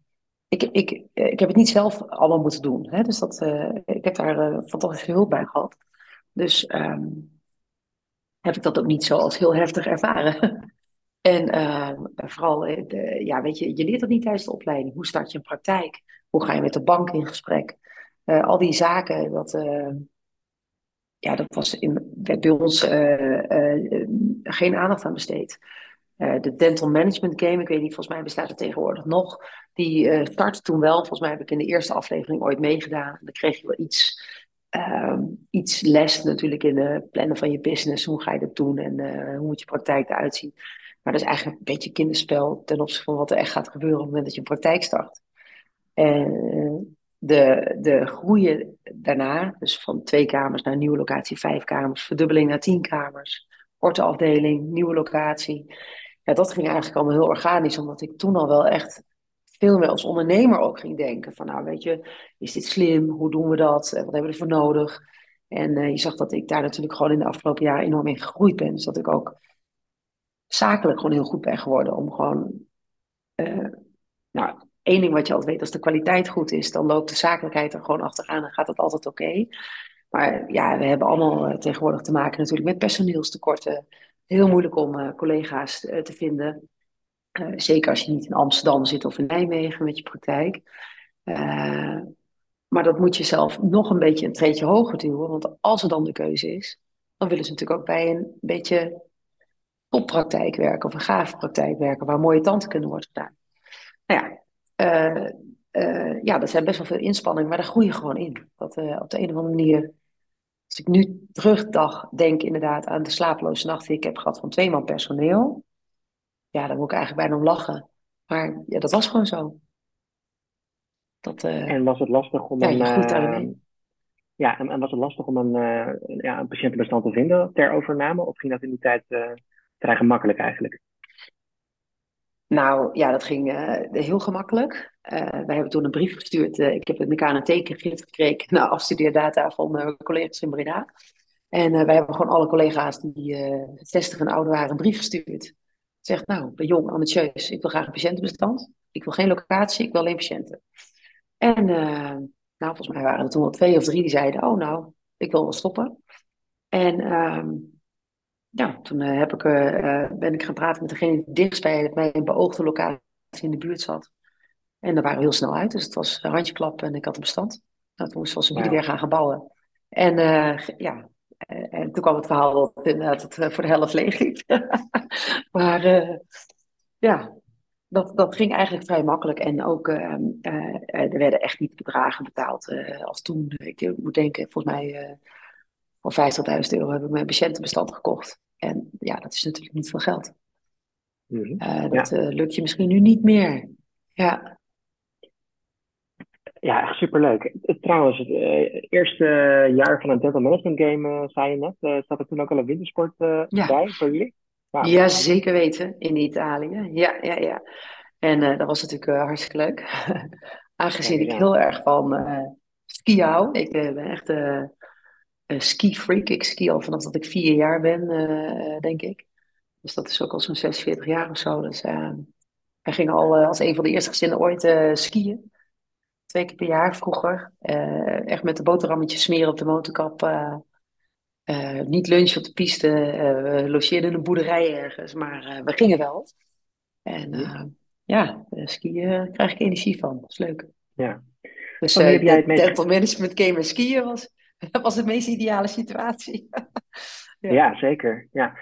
Ik, ik, ik heb het niet zelf allemaal moeten doen. Hè? Dus dat, ik heb daar fantastische hulp bij gehad. Dus um, heb ik dat ook niet zo als heel heftig ervaren. en uh, vooral, de, ja, weet je, je leert dat niet tijdens de opleiding. Hoe start je een praktijk? Hoe ga je met de bank in gesprek? Uh, al die zaken, dat, uh, ja, dat was in, werd bij ons geen aandacht aan besteed. de dental management game, ik weet niet, volgens mij bestaat het tegenwoordig nog. Die startte toen wel. Volgens mij heb ik in de eerste aflevering ooit meegedaan. Dan kreeg je wel iets um, iets les natuurlijk in de plannen van je business. Hoe ga je dat doen en uh, hoe moet je praktijk eruit zien? Maar dat is eigenlijk een beetje kinderspel ten opzichte van wat er echt gaat gebeuren op het moment dat je een praktijk start. En de, de groeien daarna, dus van twee kamers naar een nieuwe locatie, vijf kamers, verdubbeling naar tien kamers, ortoafdeling, nieuwe locatie. Ja, dat ging eigenlijk allemaal heel organisch, omdat ik toen al wel echt veel meer als ondernemer ook ging denken. Van nou, weet je, is dit slim? Hoe doen we dat? Wat hebben we ervoor nodig? En je zag dat ik daar natuurlijk gewoon in de afgelopen jaren enorm in gegroeid ben. Dus dat ik ook zakelijk gewoon heel goed ben geworden. Om gewoon, nou, één ding wat je altijd weet, als de kwaliteit goed is, dan loopt de zakelijkheid er gewoon achteraan en gaat het altijd oké. Maar ja, we hebben allemaal eh, tegenwoordig te maken natuurlijk met personeelstekorten. Heel moeilijk om collega's te vinden. Zeker als je niet in Amsterdam zit of in Nijmegen met je praktijk. maar dat moet je zelf nog een beetje een treedje hoger duwen. Want als er dan de keuze is, dan willen ze natuurlijk ook bij een beetje toppraktijk werken of een gaaf praktijk werken, waar mooie tanden kunnen worden gedaan. Nou ja, uh, ja, dat zijn best wel veel inspanningen, maar daar groei je gewoon in. Dat op de een of andere manier, als ik nu terugdag denk inderdaad aan de slapeloze nacht die ik heb gehad van twee man personeel, ja, dan moet ik eigenlijk bijna om lachen. Maar ja, dat was gewoon zo.
Dat, uh, en was het lastig om
ja,
een, ja, en, en, was het lastig om een, ja, een patiëntenbestand te vinden ter overname? Of ging dat in die tijd vrij gemakkelijk eigenlijk?
Nou ja, dat ging uh, heel gemakkelijk. Uh, wij hebben toen een brief gestuurd. Uh, ik heb een KNT-gift gekregen naar afstudeerdata van collega's in Breda. En wij hebben gewoon alle collega's die 60 en ouder waren een brief gestuurd. Zegt, nou, ben jong, ambitieus, ik wil graag een patiëntenbestand. Ik wil geen locatie, ik wil alleen patiënten. En nou, volgens mij waren er toen wel twee of drie die zeiden, oh nou, ik wil wel stoppen. En ehm, ja, toen uh, heb ik, uh, ben ik gaan praten met degene die dichtst bij mijn beoogde locatie in de buurt zat. En daar waren we heel snel uit, dus het was een handjeklap en ik had een bestand. Nou, toen moesten we ze wow. weer gaan, gaan bouwen. En uh, ja, en toen kwam het verhaal dat inderdaad het voor de helft leeg liep. maar ja, dat, dat ging eigenlijk vrij makkelijk. En ook, er werden echt niet bedragen betaald als toen. Ik moet denken, volgens mij voor 50.000 euro heb ik mijn patiëntenbestand gekocht. En ja, dat is natuurlijk niet veel geld. Mm dat lukt je misschien nu niet meer. Ja.
Ja, echt superleuk. Trouwens, het uh, eerste jaar van een dental management game, zei je net, uh, zat er toen ook al een wintersport ja. bij voor jullie?
Wow. Ja, zeker weten, in Italië. Ja, ja, ja. En dat was natuurlijk hartstikke leuk. Aangezien ik heel erg van ski hou. Ik ben echt ski-freak. Ik ski al vanaf dat ik vier jaar ben, denk ik. Dus dat is ook al zo'n 46 jaar of zo. Dus wij gingen al als een van de eerste gezinnen ooit skiën. Twee keer per jaar vroeger. echt met de boterhammetjes smeren op de motorkap. niet lunchen op de piste. we logeerden in een boerderij ergens. Maar we gingen wel. En ja, skiën krijg ik energie van. Dat is leuk.
Ja.
Dus uh, heb jij het meest... dental management game en skiën was was de meest ideale situatie.
ja. ja. zeker. Ja.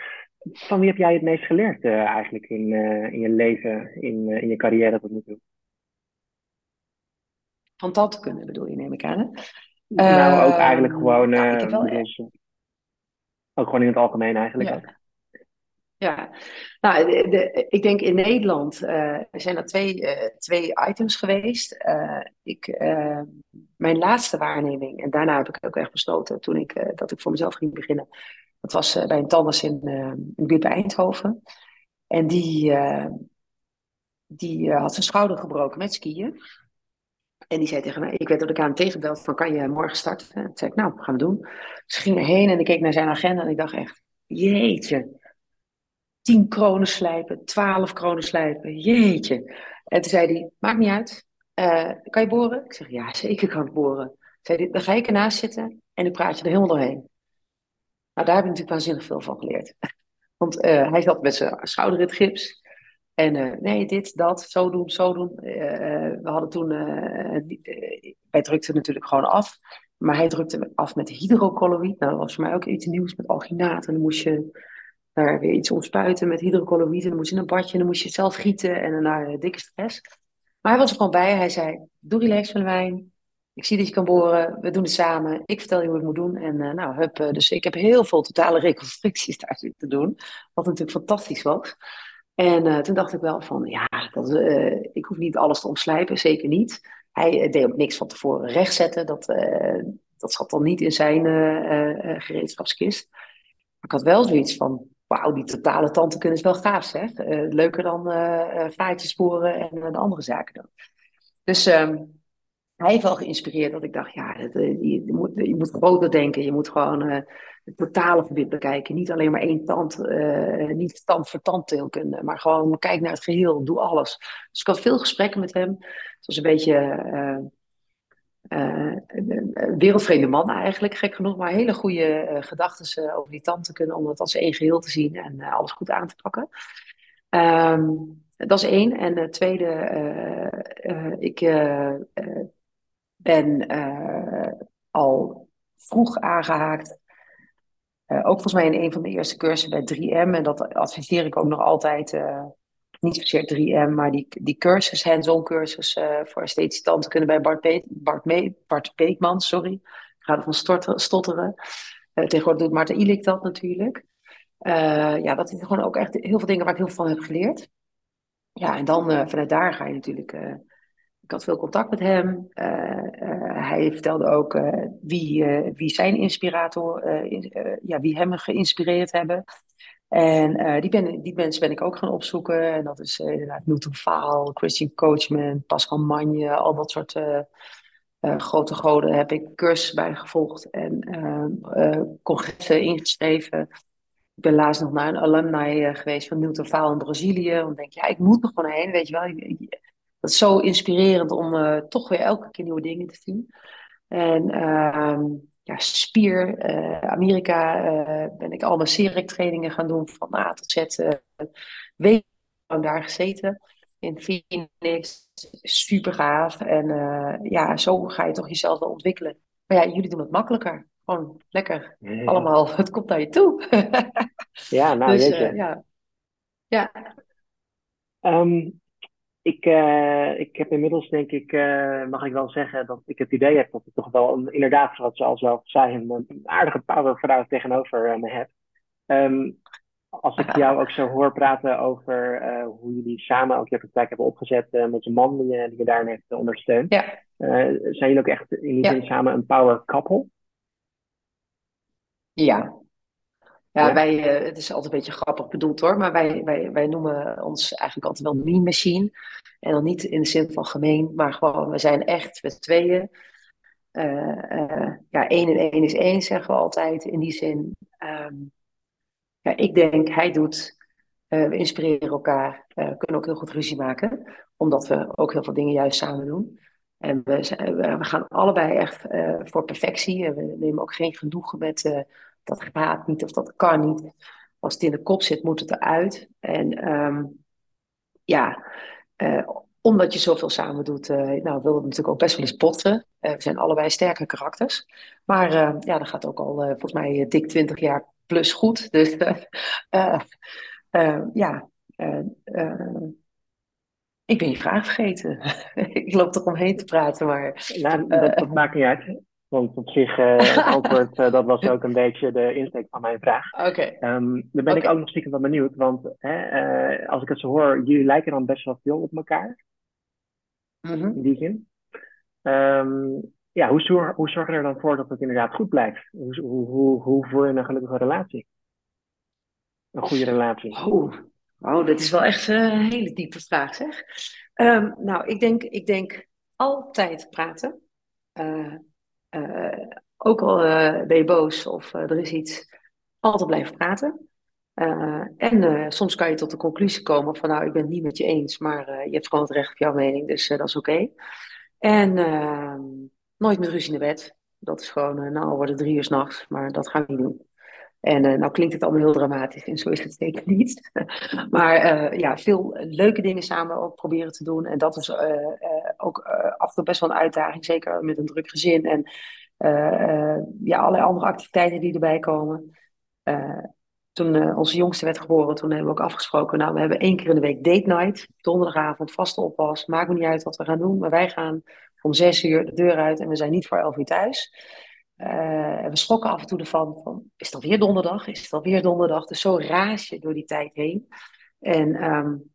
Van wie heb jij het meest geleerd eigenlijk in, in je leven, in, in je carrière tot nu toe?
Van tandkunde bedoel je, neem ik aan. Hè?
Nou, ook eigenlijk gewoon. Nou, ik heb wel... Ook gewoon in het algemeen eigenlijk. Ja.
Ja, nou, de, de, ik denk in Nederland uh, zijn er twee, uh, twee items geweest. Uh, ik, mijn laatste waarneming, en daarna heb ik ook echt besloten toen ik, dat ik voor mezelf ging beginnen. Dat was bij een tandarts in, in de buurt bij Eindhoven. En die, die had zijn schouder gebroken met skiën. En die zei tegen mij, ik werd door de KMT gebeld van kan je morgen starten? En toen zei ik, nou, gaan we doen. Ze ging erheen en ik keek naar zijn agenda en ik dacht echt, jeetje tien kronen slijpen, twaalf kronen slijpen, jeetje. En toen zei hij, maakt niet uit, uh, kan je boren? Ik zeg, ja, zeker kan ik boren. Zei hij, dan ga ik ernaast zitten en ik praat je er helemaal doorheen. Nou, daar heb ik natuurlijk waanzinnig veel van geleerd. Want uh, hij zat met zijn schouder in het gips. En uh, nee, dit, dat, zo doen, zo doen. we hadden toen, wij drukten natuurlijk gewoon af. Maar hij drukte af met hydrocolloïd. Nou, dat was voor mij ook iets nieuws met alginaat. En dan moest je daar weer iets ontspuiten met hydrocoloïde. Dan moest je in een badje en dan moest je het zelf gieten en daarna dikke stress. Maar hij was er gewoon bij. Hij zei, doe relax van wijn. Ik zie dat je kan boren. We doen het samen. Ik vertel je hoe het moet doen. En nou, hup, dus ik heb heel veel totale reconstructies daar te doen. Wat natuurlijk fantastisch was. En toen dacht ik wel van, ja, dat, ik hoef niet alles te omslijpen. Zeker niet. Hij deed ook niks van tevoren rechtzetten. Dat, dat zat dan niet in zijn gereedschapskist. Maar ik had wel zoiets van, wauw, die totale tante kunnen is wel gaaf zeg. leuker dan vaatjes sporen en de andere zaken dan. Dus ehm, hij heeft wel geïnspireerd dat ik dacht, ja, je, moet, je moet groter denken. Je moet gewoon het totale gebied bekijken. Niet alleen maar één tand, niet tand voor tandteelkunde, maar gewoon kijk naar het geheel, doe alles. Dus ik had veel gesprekken met hem. Het was een beetje uh, wereldvreemde man eigenlijk, gek genoeg, maar hele goede gedachten over die tante kunnen, om het als één geheel te zien en alles goed aan te pakken. Um, dat is één. En het tweede, ik ben al vroeg aangehaakt. Ook volgens mij in een van de eerste cursussen bij 3M. En dat adviseer ik ook nog altijd niet zozeer 3M, maar die, die cursus, hands-on cursus uh, voor esthetische tanden kunnen bij Bart, Pe Bart, Bart Beekman, sorry. Ik ga ervan stotteren. tegenwoordig doet Marta Ilik dat natuurlijk. Ja, dat is gewoon ook echt heel veel dingen waar ik heel veel van heb geleerd. Ja, en dan vanuit daar ga je natuurlijk... ik had veel contact met hem. hij vertelde ook wie, wie zijn inspirator, ja, wie hem geïnspireerd hebben. En die, ben, die mensen ben ik ook gaan opzoeken. En dat is inderdaad Milton Faal, Christian Coachman, Pascal Magne, al dat soort grote goden heb ik cursussen bij gevolgd en congressen ingeschreven. Ik ben laatst nog naar een alumni geweest van Milton Faal in Brazilië. Dan denk je, ja, ik moet er gewoon heen, weet je wel. Dat is zo inspirerend om toch weer elke keer nieuwe dingen te zien. En ehm, ja, spier. Uh, Amerika uh, ben ik allemaal CEREC trainingen gaan doen van A tot Z. Weken daar gezeten in Phoenix. Super gaaf. En ja, zo ga je toch jezelf wel ontwikkelen. Maar ja, jullie doen het makkelijker. Gewoon lekker. Allemaal, het komt naar je toe.
ja, nou dus, ja.
Ja.
Um, ik, uh, ik heb inmiddels, denk ik, uh, mag ik wel zeggen dat ik het idee heb dat ik toch wel een, inderdaad, zoals ze al zelf zei, een, een aardige powervrouw tegenover uh, me heb. Um, als ik jou ook zo hoor praten over hoe jullie samen ook je praktijk hebben opgezet met je man die, die je daarin heeft ondersteund.
Ja.
zijn jullie ook echt in die zin samen een power couple?
Ja, ja, wij, uh, het is altijd een beetje grappig bedoeld hoor, maar wij, wij, wij noemen ons eigenlijk altijd wel mean machine. En dan niet in de zin van gemeen, maar gewoon, we zijn echt met tweeën. Uh, uh, ja, één en één is één, zeggen we altijd. In die zin, um, ja, ik denk, hij doet, we inspireren elkaar, we kunnen ook heel goed ruzie maken, omdat we ook heel veel dingen juist samen doen. En we, we gaan allebei echt voor perfectie. We nemen ook geen genoegen met dat gaat niet of dat kan niet. Als het in de kop zit, moet het eruit. En um, ja, uh, omdat je zoveel samen doet, uh, nou, willen we natuurlijk ook best wel eens botten. Uh, we zijn allebei sterke karakters. Maar ja, dat gaat ook al volgens mij dik 20 jaar plus goed. Dus ja, ik ben je vraag vergeten. ik loop er omheen te praten, maar...
Nou, dat, dat maakt niet uit. Want op zich, uh, het antwoord, uh, dat was ook een beetje de insteek van mijn vraag.
Oké. Okay.
Um, dan ben ik ook nog stiekem wel benieuwd, want hè, uh, als ik het zo hoor, jullie lijken dan best wel veel op elkaar.
Mm -hmm.
In die zin. Um, ja, hoe, zorg, hoe zorg je er dan voor dat het inderdaad goed blijft? Hoe, hoe, hoe, hoe voer je een gelukkige relatie? Een goede relatie?
Oh, oh dat is wel echt een hele diepe vraag, zeg. Um, nou, ik denk, ik denk altijd praten. Uh, ook al uh, ben je boos of uh, er is iets, altijd blijven praten. en soms kan je tot de conclusie komen van nou, ik ben het niet met je eens, maar je hebt gewoon het recht op jouw mening, dus dat is oké. En ehm, nooit met ruzie in de bed. Dat is gewoon, nou, worden drie uur s'nachts, maar dat gaan we niet doen. En nou klinkt het allemaal heel dramatisch en zo is het zeker niet. maar ja, veel leuke dingen samen ook proberen te doen. En dat is ook af en toe best wel een uitdaging, zeker met een druk gezin. En ja, allerlei andere activiteiten die erbij komen. toen onze jongste werd geboren, toen hebben we ook afgesproken, nou we hebben één keer in de week date night. Donderdagavond, vaste oppas. Maakt me niet uit wat we gaan doen, maar wij gaan om zes uur de deur uit en we zijn niet voor elf uur thuis. We schrokken af en toe ervan, van, is het alweer donderdag? Is het alweer donderdag? Dus zo raas je door die tijd heen. En um,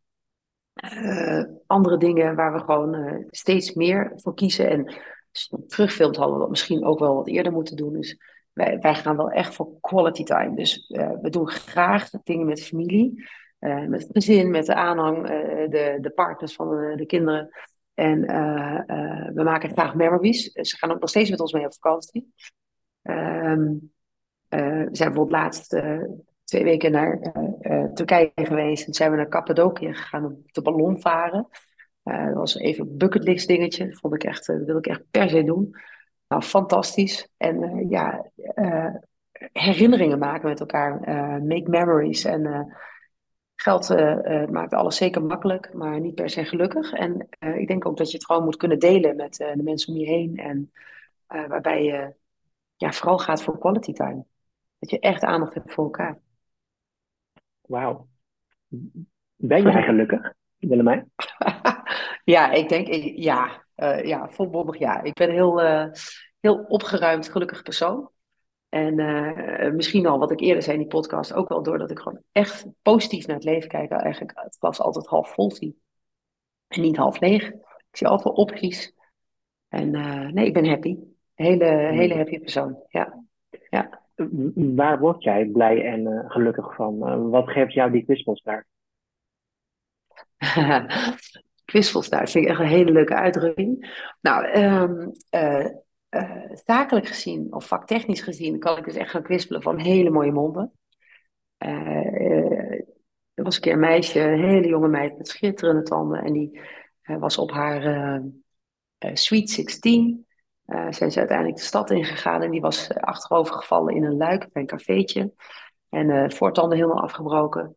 uh, andere dingen waar we gewoon uh, steeds meer voor kiezen. En terugfilmt, hadden we dat misschien ook wel wat eerder moeten doen. Dus wij, wij gaan wel echt voor quality time. Dus we doen graag dingen met familie, met het gezin, met de aanhang, de, de partners van de, de kinderen. En we maken graag memories. Ze gaan ook nog steeds met ons mee op vakantie. Ehm, we zijn bijvoorbeeld laatst twee weken naar Turkije geweest. En zijn we naar Cappadocië gegaan om te ballon varen. Uh, dat was even een bucketlist dingetje. Dat vond ik echt, uh, wil ik echt per se doen. Nou, fantastisch. En ja, herinneringen maken met elkaar. make memories. En geld maakt alles zeker makkelijk, maar niet per se gelukkig. En ik denk ook dat je het gewoon moet kunnen delen met de mensen om je heen. En waarbij je ja, vooral gaat voor quality time. Dat je echt aandacht hebt voor elkaar.
Wauw. Ben jij gelukkig, Willemijn?
ja, ik denk, ja, uh, ja, volmondig ja. Ik ben een heel, uh, heel opgeruimd, gelukkig persoon. En uh, misschien al wat ik eerder zei in die podcast, ook wel doordat ik gewoon echt positief naar het leven kijk. Eigenlijk het glas altijd half vol zie. En niet half leeg. Ik zie altijd opties. En nee, ik ben happy. Hele, hele happy persoon, ja. ja.
Waar word jij blij en gelukkig van? wat geeft jou die kwispels daar?
Vind ik echt een hele leuke uitdrukking. Nou, uh, uh, zakelijk gezien of vaktechnisch gezien kan ik dus echt gaan kwispelen van hele mooie monden. Er was een keer een meisje, een hele jonge meid met schitterende tanden en die was op haar Sweet 16. Uh, zijn ze uiteindelijk de stad ingegaan en die was achterover gevallen in een luik bij een cafeetje. En uh, voortanden helemaal afgebroken.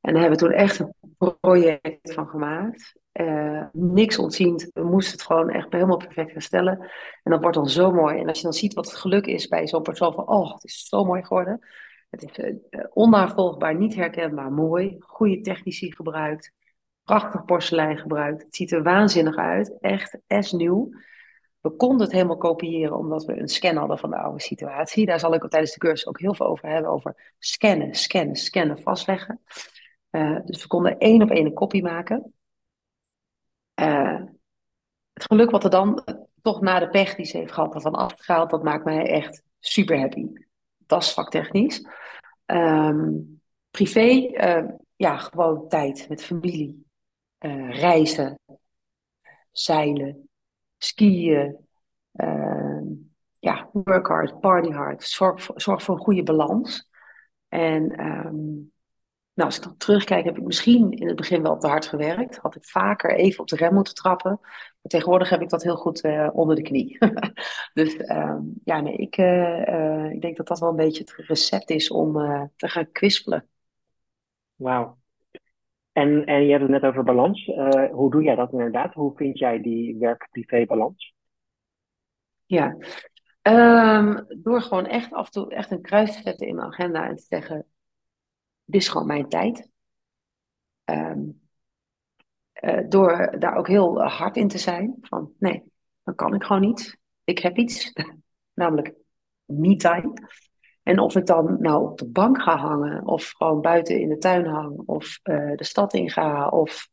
En daar hebben we toen echt een project van gemaakt. Niks ontziend. We moesten het gewoon echt helemaal perfect herstellen. En dat wordt dan zo mooi. En als je dan ziet wat het geluk is bij zo'n persoon van... oh, het is zo mooi geworden. Het is uh, onnavolgbaar, niet herkenbaar, mooi. Goede technici gebruikt. Prachtig porselein gebruikt. Het ziet er waanzinnig uit. Echt as nieuw. We konden het helemaal kopiëren omdat we een scan hadden van de oude situatie. Daar zal ik tijdens de cursus ook heel veel over hebben. Over scannen, scannen, scannen, vastleggen. Uh, dus we konden één op één een kopie maken. Uh, het geluk wat er dan toch na de pech die ze heeft gehad ervan afgehaald, dat maakt mij echt super happy. Dat is vaktechnisch. Um, privé, uh, ja, gewoon tijd met familie. reizen, zeilen, skiën. Ehm, ja, work hard, party hard. Zorg, voor een goede balans. En um, nou, als ik terugkijk, heb ik misschien in het begin wel te hard gewerkt. Had ik vaker even op de rem moeten trappen. Maar tegenwoordig heb ik dat heel goed uh, onder de knie. dus uh, ja, nee, ik, uh, ik denk dat dat wel een beetje het recept is om te gaan kwispelen.
Wauw. En, en je hebt het net over balans. hoe doe jij dat inderdaad? Hoe vind jij die werk-privé balans?
Ja, um, door gewoon echt af en toe echt een kruis te zetten in mijn agenda en te zeggen dit is gewoon mijn tijd. Um, uh, door daar ook heel hard in te zijn. Van nee, dan kan ik gewoon niet. Ik heb iets, namelijk me-time. En of ik dan nou op de bank ga hangen, of gewoon buiten in de tuin hang, of uh, de stad in ga, of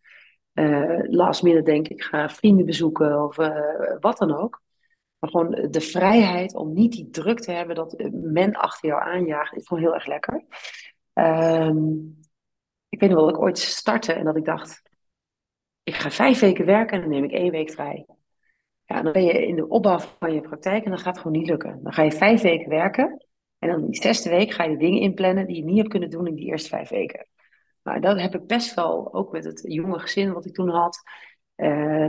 uh, last minute denk ik ga vrienden bezoeken, of wat dan ook. Maar gewoon de vrijheid om niet die druk te hebben dat men achter jou aanjaagt, is gewoon heel erg lekker. Um, ik weet nog wel dat ik ooit startte en dat ik dacht, ik ga vijf weken werken en dan neem ik één week vrij. Ja, dan ben je in de opbouw van je praktijk en dan gaat gewoon niet lukken. Dan ga je vijf weken werken en dan in die zesde week ga je dingen inplannen die je niet hebt kunnen doen in die eerste vijf weken. Maar dat heb ik best wel, ook met het jonge gezin wat ik toen had. Uh,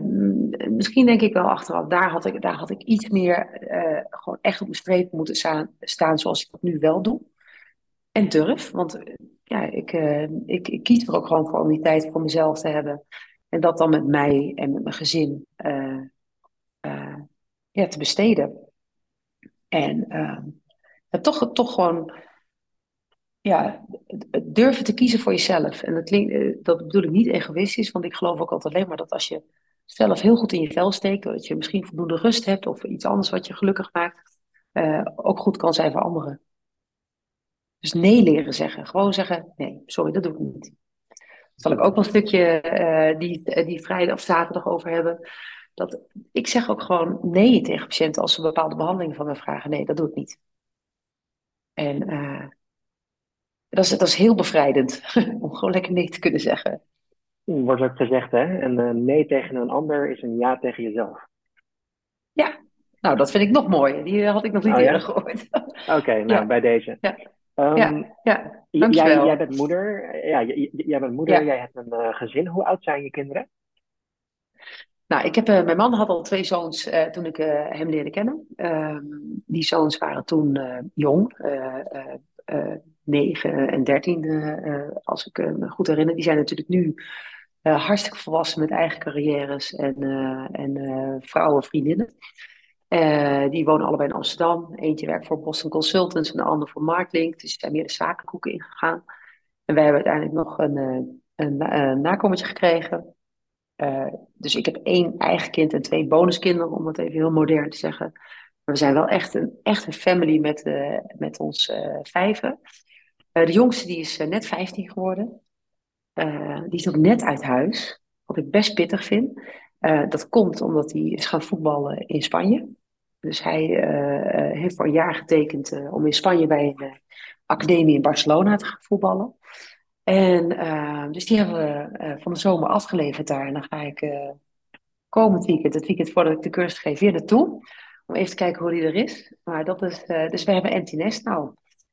misschien denk ik wel achteraf, daar had ik, daar had ik iets meer uh, gewoon echt op mijn streep moeten staan, staan zoals ik dat nu wel doe. En durf, want ja, ik, uh, ik, ik, kies er ook gewoon voor om die tijd voor mezelf te hebben. En dat dan met mij en met mijn gezin ja, te besteden. En ja, toch, toch gewoon ja, durven te kiezen voor jezelf. En dat, klinkt, dat bedoel ik niet egoïstisch, want ik geloof ook altijd alleen maar dat als je zelf heel goed in je vel steekt, dat je misschien voldoende rust hebt of iets anders wat je gelukkig maakt, ook goed kan zijn voor anderen. Dus nee leren zeggen. Gewoon zeggen, nee, sorry, dat doe ik niet. Daar zal ik ook wel een stukje uh, die, die vrijdag of zaterdag over hebben. Dat, ik zeg ook gewoon nee tegen patiënten als ze bepaalde behandelingen van me vragen. Nee, dat doe ik niet. En dat, is, dat is heel bevrijdend om gewoon lekker nee te kunnen zeggen.
Wordt ook gezegd, hè? Een nee tegen een ander is een ja tegen jezelf.
Ja, nou, dat vind ik nog mooier. Die had ik nog niet oh, eerder gehoord.
Oké, nou, bij deze.
Ja. Um, ja, ja.
Jij, jij, bent moeder, ja, jij, bent moeder, jij hebt een uh, gezin. Hoe oud zijn je kinderen?
Nou, ik heb, uh, mijn man had al twee zoons uh, toen ik hem leerde kennen. Ehm, die zoons waren toen jong, 9 en 13, als ik me goed herinner. Die zijn natuurlijk nu hartstikke volwassen met eigen carrières en, en vrouwen, vriendinnen. Die wonen allebei in Amsterdam. Eentje werkt voor Boston Consultants en de ander voor Marklink. Dus zijn meer de zakenkoeken ingegaan. En wij hebben uiteindelijk nog een, een, een nakomertje gekregen. Uh, dus ik heb één eigen kind en twee bonuskinderen, om het even heel modern te zeggen. Maar we zijn wel echt een, echt family met, met ons vijven. de jongste die is net 15 geworden. die is ook net uit huis, wat ik best pittig vind. dat komt omdat hij is gaan voetballen in Spanje. Dus hij uh, heeft voor een jaar getekend uh, om in Spanje bij een academie in Barcelona te gaan voetballen. En dus die hebben we van de zomer afgeleverd daar. En dan ga ik komend weekend, het weekend voordat ik de cursus geef, weer naartoe. Om even te kijken hoe die er is. Maar dat is, dus we hebben empty nou.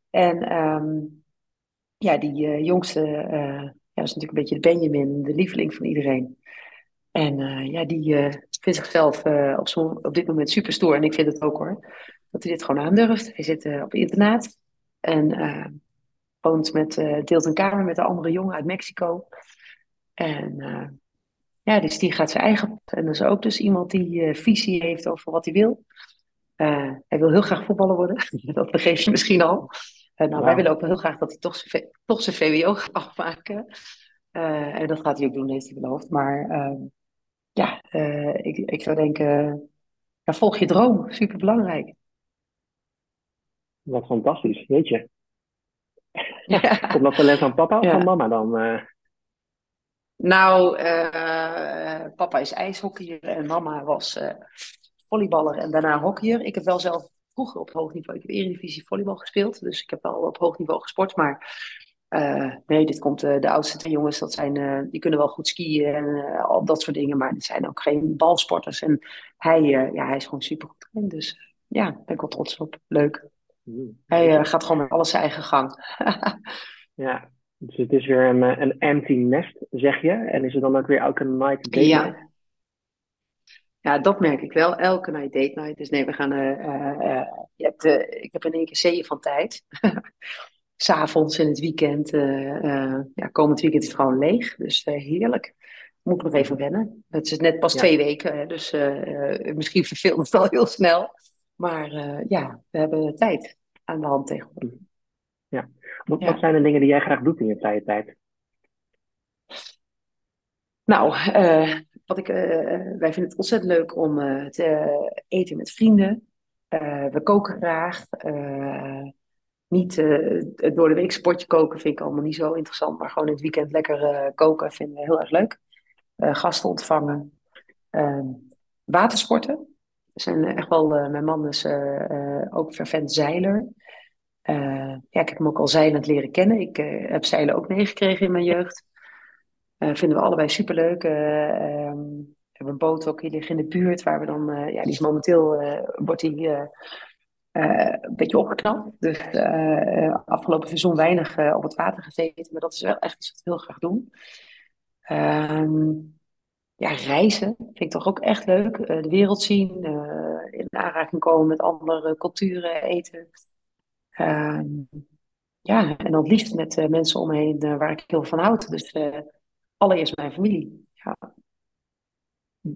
En um, ja, die jongste, ja, is natuurlijk een beetje de Benjamin, de lieveling van iedereen. En uh, ja, die uh, vindt zichzelf uh, op, op dit moment super stoer. En ik vind het ook hoor. Dat hij dit gewoon aandurft. Hij zit op internaat. En woont met, deelt een kamer met een andere jongen uit Mexico. En ja, dus die gaat zijn eigen En dat is ook dus iemand die visie heeft over wat hij wil. hij wil heel graag voetballer worden. dat begreep je misschien al. nou, wij willen ook heel graag dat hij toch zijn, toch zijn VWO gaat afmaken. en dat gaat hij ook doen, heeft hij beloofd. Maar ehm, ja, ik, ik zou denken, ja, volg je droom, super belangrijk.
Wat fantastisch, weet je. Ja. Komt dat talent van papa of ja. van mama dan? Uh...
Nou, uh, papa is ijshockeyer en mama was volleyballer en daarna hockeyer. Ik heb wel zelf vroeger op hoog niveau, ik heb Eredivisie volleybal gespeeld, dus ik heb wel op hoog niveau gesport, maar uh, nee, dit komt uh, de oudste twee jongens, dat zijn, uh, die kunnen wel goed skiën en al dat soort dingen, maar die zijn ook geen balsporters. En hij, ja, hij is gewoon super goed dus ja, daar ben ik wel trots op. Leuk. Hij gaat gewoon met alles zijn eigen gang.
ja, dus het is weer een, een empty nest, zeg je. En is het dan ook weer elke night date
ja. night? Ja, dat merk ik wel. Elke night date night. Dus nee, we gaan. je hebt, ik heb in één keer zeeën van tijd. s'avonds in het weekend, ja, komend weekend is het gewoon leeg. Dus heerlijk. Moet ik nog even wennen. Het is net pas twee weken, dus misschien verveelt het al heel snel. Maar ja, we hebben tijd aan de hand tegenwoordig.
Ja. Wat, wat zijn de dingen die jij graag doet in je vrije tijd?
Nou, wat ik, wij vinden het ontzettend leuk om te eten met vrienden. we koken graag niet door de week sportje koken vind ik allemaal niet zo interessant. Maar gewoon in het weekend lekker koken vinden we heel erg leuk. Gasten ontvangen. Ehm, watersporten. Zijn echt wel, mijn man is ook fervent zeiler. ja, ik heb hem ook al zeilend leren kennen. Ik heb zeilen ook meegekregen in mijn jeugd. vinden we allebei superleuk. Ehm, we hebben een boot ook hier liggen in de buurt. Waar we dan, ja, die is momenteel, wordt die een beetje opgeknapt. Dus afgelopen seizoen weinig op het water gezeten. Maar dat is wel echt iets wat we heel graag doen. Um, ja, reizen vind ik toch ook echt leuk. de wereld zien, in aanraking komen met andere culturen, eten. Um, ja, en dan het liefst met mensen om me heen waar ik heel van houd. Dus allereerst mijn familie. Ja.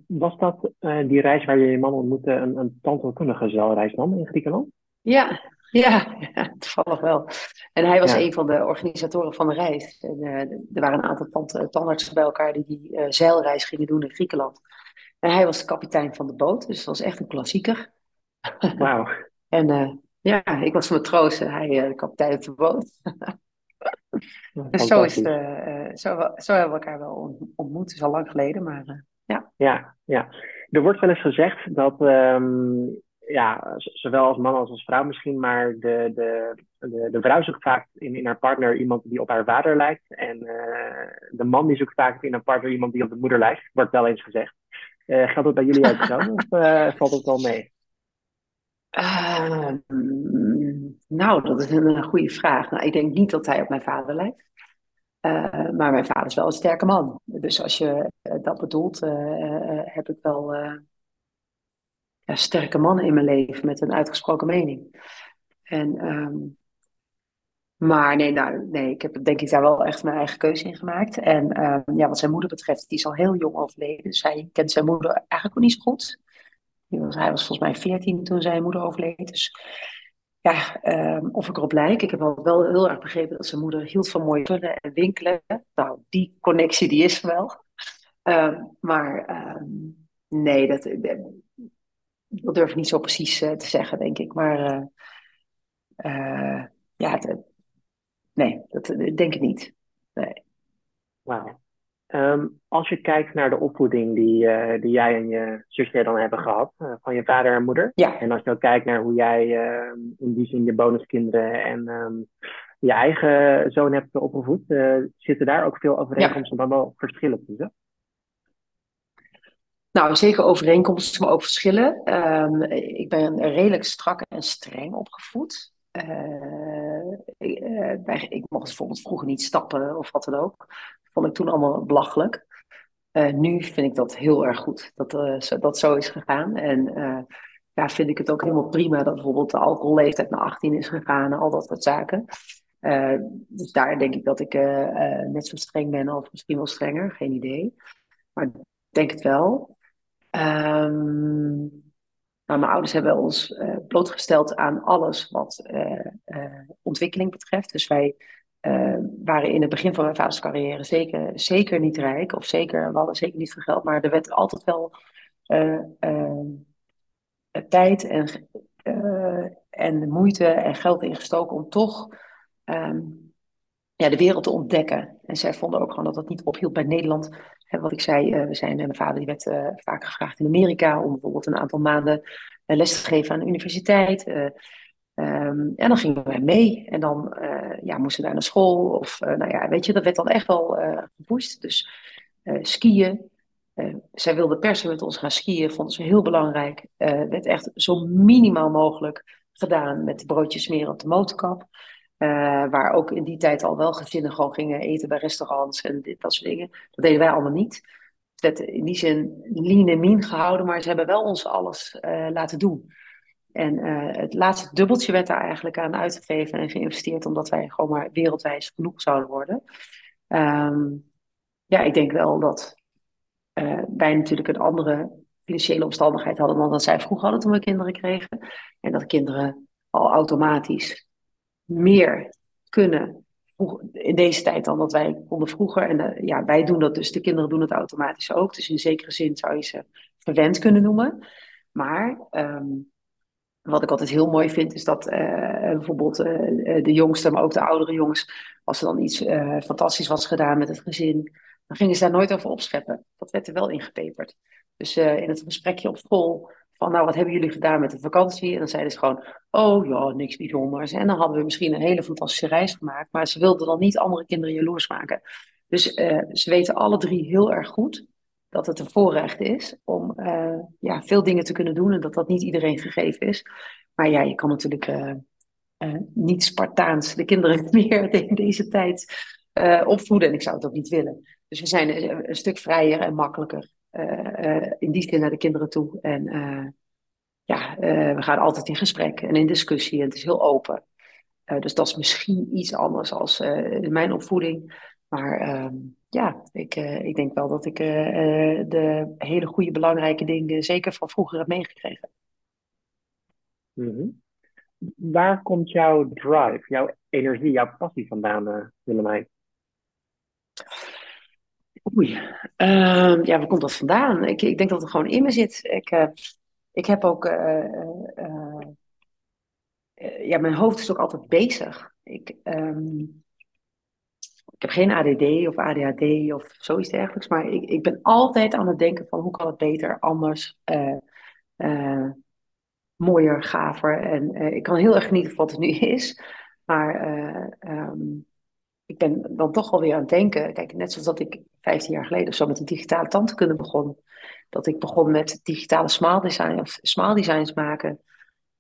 Was dat die reis waar je je man ontmoette een, een tandheelkundige zeilreis dan in Griekenland?
Ja, ja, ja, toevallig wel. En hij was ja. een van de organisatoren van de reis. En, uh, er waren een aantal tand, tandartsen bij elkaar die die uh, zeilreis gingen doen in Griekenland. En hij was de kapitein van de boot, dus dat was echt een klassieker.
Wauw.
en ja, ik was matroos en hij de kapitein op de boot. en zo, is zo, zo hebben we elkaar wel ontmoet. Is al lang geleden, maar ja.
ja. Ja, er wordt wel eens gezegd dat, um, ja, zowel als man als als vrouw misschien, maar de, de, de, de vrouw zoekt vaak in, in haar partner iemand die op haar vader lijkt. En de man die zoekt vaak in een partner iemand die op de moeder lijkt, wordt wel eens gezegd. geldt dat bij jullie ook zo? of valt het wel mee?
Ehm, nou, dat is een goede vraag. Nou, ik denk niet dat hij op mijn vader lijkt. Uh, maar mijn vader is wel een sterke man. Dus als je dat bedoelt, uh, heb ik wel sterke mannen in mijn leven met een uitgesproken mening. En, um, maar nee, nou, nee, ik heb denk ik daar wel echt mijn eigen keuze in gemaakt. En um, ja, wat zijn moeder betreft, die is al heel jong overleden. Dus hij kent zijn moeder eigenlijk ook niet zo goed. Was, hij was volgens mij 14 toen zijn moeder overleed. Dus ja, um, of ik erop lijk. Ik heb al wel heel erg begrepen dat zijn moeder hield van mooie spullen en winkelen. Nou, die connectie die is er wel. Maar nee, dat, dat durf ik niet zo precies uh, te zeggen, denk ik. Maar uh, uh, ja, nee, dat denk ik niet. Nee.
Wauw. Um, als je kijkt naar de opvoeding die, uh, die jij en je zusje dan hebben gehad, uh, van je vader en moeder.
Ja.
En als je ook kijkt naar hoe jij uh, in die zin je bonuskinderen en um, je eigen zoon hebt opgevoed, zitten daar ook veel overeenkomsten, ja. maar wel verschillen tussen?
Nou, zeker overeenkomsten, maar ook verschillen. Um, ik ben redelijk strak en streng opgevoed. ik, ik mocht bijvoorbeeld vroeger niet stappen of wat dan ook vond ik toen allemaal belachelijk. Uh, nu vind ik dat heel erg goed dat zo, dat zo is gegaan. En ja, vind ik het ook helemaal prima dat bijvoorbeeld de alcoholleeftijd naar 18 is gegaan en al dat soort zaken. dus daar denk ik dat ik net zo streng ben of misschien wel strenger, geen idee. Maar denk het wel. Um, nou, mijn ouders hebben ons blootgesteld aan alles wat ontwikkeling betreft. Dus wij uh, waren in het begin van mijn vaders carrière zeker, zeker niet rijk. Of zeker, we hadden zeker niet veel geld. Maar er werd altijd wel uh, uh, tijd en, en moeite en geld ingestoken om toch um, ja, de wereld te ontdekken. En zij vonden ook gewoon dat dat niet ophield bij Nederland. Wat ik zei, we zijn, mijn vader die werd vaak gevraagd in Amerika om bijvoorbeeld een aantal maanden les te geven aan de universiteit. Um, en dan gingen wij mee en dan uh, ja, moesten we daar naar school. Of uh, nou ja, weet je, dat werd dan echt wel uh, gepusht. Dus skiën. zij wilde persen met ons gaan skiën, vonden ze heel belangrijk. Werd echt zo minimaal mogelijk gedaan met broodjes smeren op de motorkap. Waar ook in die tijd al wel gezinnen gewoon gingen eten bij restaurants en dit, dat soort dingen. Dat deden wij allemaal niet. Het werd in die zin lean en mean gehouden, maar ze hebben wel ons alles laten doen. En uh, het laatste dubbeltje werd daar eigenlijk aan uitgegeven en geïnvesteerd, omdat wij gewoon maar wereldwijs genoeg zouden worden. Um, ja, ik denk wel dat wij natuurlijk een andere financiële omstandigheid hadden dan dat zij vroeger hadden toen we kinderen kregen. En dat kinderen al automatisch meer kunnen in deze tijd dan dat wij konden vroeger. En uh, ja, wij doen dat dus, de kinderen doen het automatisch ook. Dus in zekere zin zou je ze verwend kunnen noemen. Maar um, wat ik altijd heel mooi vind, is dat uh, bijvoorbeeld uh, de jongste, maar ook de oudere jongens, als er dan iets fantastisch was gedaan met het gezin, dan gingen ze daar nooit over opscheppen. Dat werd er wel ingepeperd. Dus in het gesprekje op school, van nou, wat hebben jullie gedaan met de vakantie? En dan zeiden ze gewoon, oh ja, niks bijzonders. En dan hadden we misschien een hele fantastische reis gemaakt, maar ze wilden dan niet andere kinderen jaloers maken. Dus ze weten alle drie heel erg goed dat het een voorrecht is om uh, ja, veel dingen te kunnen doen en dat dat niet iedereen gegeven is. Maar ja, je kan natuurlijk uh, niet Spartaans de kinderen meer in deze tijd opvoeden en ik zou het ook niet willen. Dus we zijn een stuk vrijer en makkelijker in die zin naar de kinderen toe. En ja, we gaan altijd in gesprek en in discussie en het is heel open. dus dat is misschien iets anders als in mijn opvoeding. Maar ehm, ja, ik, ik denk wel dat ik de hele goede, belangrijke dingen zeker van vroeger heb meegekregen.
Mm-hmm. Waar komt jouw drive, jouw energie, jouw passie vandaan, Willemijn?
Oei, uh, ja, waar komt dat vandaan? Ik, ik denk dat het gewoon in me zit. Ik, ik heb ook, ja, mijn hoofd is ook altijd bezig. Ik, um, ik heb geen ADD of ADHD of zoiets dergelijks, maar ik, ik ben altijd aan het denken van hoe kan het beter, anders, mooier, gaver. En ik kan heel erg genieten van wat het nu is. Maar ehm, ik ben dan toch alweer aan het denken. Kijk, net zoals dat ik 15 jaar geleden of zo met de digitale tandkunde begon. Dat ik begon met digitale smile of smile maken.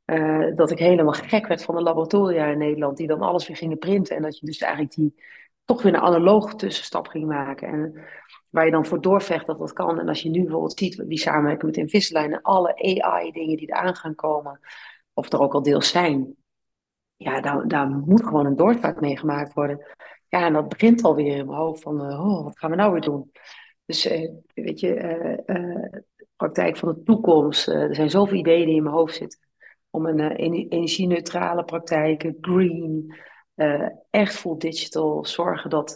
Uh, dat ik helemaal gek werd van de laboratoria in Nederland, die dan alles weer gingen printen. En dat je dus eigenlijk die toch weer een analoge tussenstap ging maken. En waar je dan voor doorvecht dat dat kan. En als je nu bijvoorbeeld ziet die samenwerken met Invisalign en alle AI-dingen die eraan gaan komen, of er ook al deels zijn, ja, daar, daar moet gewoon een doorstart mee gemaakt worden. Ja, en dat begint alweer in mijn hoofd van, uh, oh, wat gaan we nou weer doen? Dus uh, weet je, uh, praktijk van de toekomst. er zijn zoveel ideeën die in mijn hoofd zitten. Om een energie-neutrale praktijk, green, echt full digital. Zorgen dat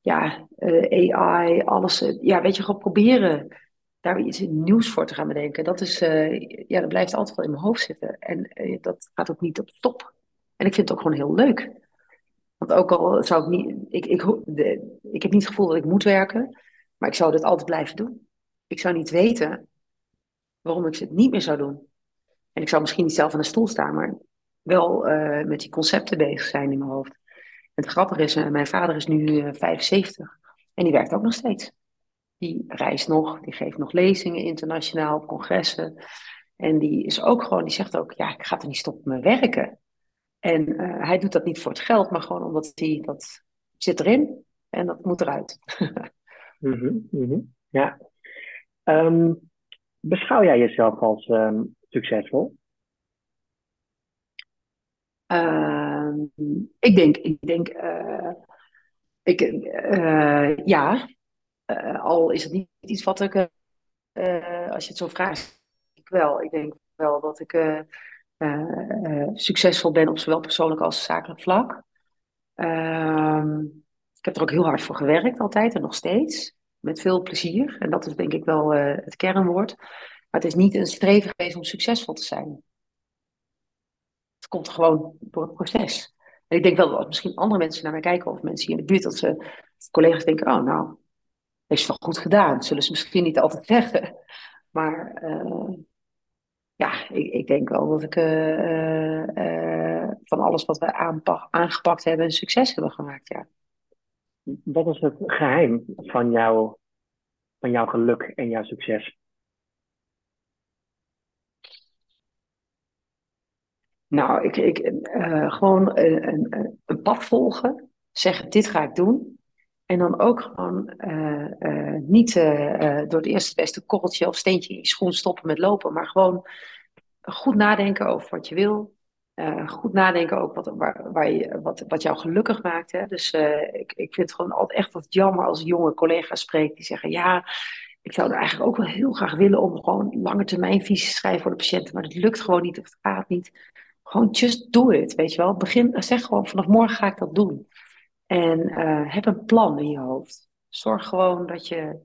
ja, AI, alles, ja, weet je, gewoon proberen daar iets nieuws voor te gaan bedenken. Dat, is, ja, dat blijft altijd wel in mijn hoofd zitten. En dat gaat ook niet op stop. En ik vind het ook gewoon heel leuk. Want ook al zou ik niet, ik, ik, ik heb niet het gevoel dat ik moet werken, maar ik zou dit altijd blijven doen. Ik zou niet weten waarom ik het niet meer zou doen. En ik zou misschien niet zelf aan de stoel staan, maar wel uh, met die concepten bezig zijn in mijn hoofd. En het grappige is, uh, mijn vader is nu uh, eh, 75 en die werkt ook nog steeds. Die reist nog, die geeft nog lezingen internationaal op congressen. En die is ook gewoon, die zegt ook, ja, ik ga er niet stoppen met werken. En uh, hij doet dat niet voor het geld, maar gewoon omdat hij dat zit erin en dat moet eruit.
mm -hmm, Ja. Um, beschouw jij jezelf als um, succesvol?
Uh, ik denk, ik denk, uh, ik, uh, ja, al is het niet iets wat ik, als je het zo vraagt, ik wel. Ik denk wel dat ik succesvol ben op zowel persoonlijk als zakelijk vlak. Ehm, ik heb er ook heel hard voor gewerkt altijd en nog steeds. Met veel plezier. En dat is denk ik wel uh, het kernwoord. Maar het is niet een streven geweest om succesvol te zijn. Het komt gewoon door het proces. En ik denk wel dat misschien andere mensen naar mij kijken, of mensen hier in de buurt, dat ze collega's denken: oh, nou, heeft wel goed gedaan. Zullen ze misschien niet altijd zeggen. Maar ja, ik, ik, denk wel dat ik uh, uh, van alles wat we aangepakt hebben een succes hebben gemaakt, ja.
Wat is het geheim van, jou, van jouw geluk en jouw succes?
Nou, ik, ik, uh, gewoon een, een, een, pad volgen, zeggen dit ga ik doen. En dan ook gewoon niet door het eerste beste korreltje of steentje in je schoen stoppen met lopen, maar gewoon goed nadenken over wat je wil. Goed nadenken ook wat, waar, waar je, wat, wat jou gelukkig maakt. Hè? Dus ik, ik vind het gewoon altijd echt wat jammer als jonge collega's spreek die zeggen: Ja, ik zou er eigenlijk ook wel heel graag willen om gewoon lange termijn visies te schrijven voor de patiënten, maar dat lukt gewoon niet of het gaat niet. Gewoon just do it, weet je wel. Begin, zeg gewoon: vanaf morgen ga ik dat doen. En uh, heb een plan in je hoofd. Zorg gewoon dat je een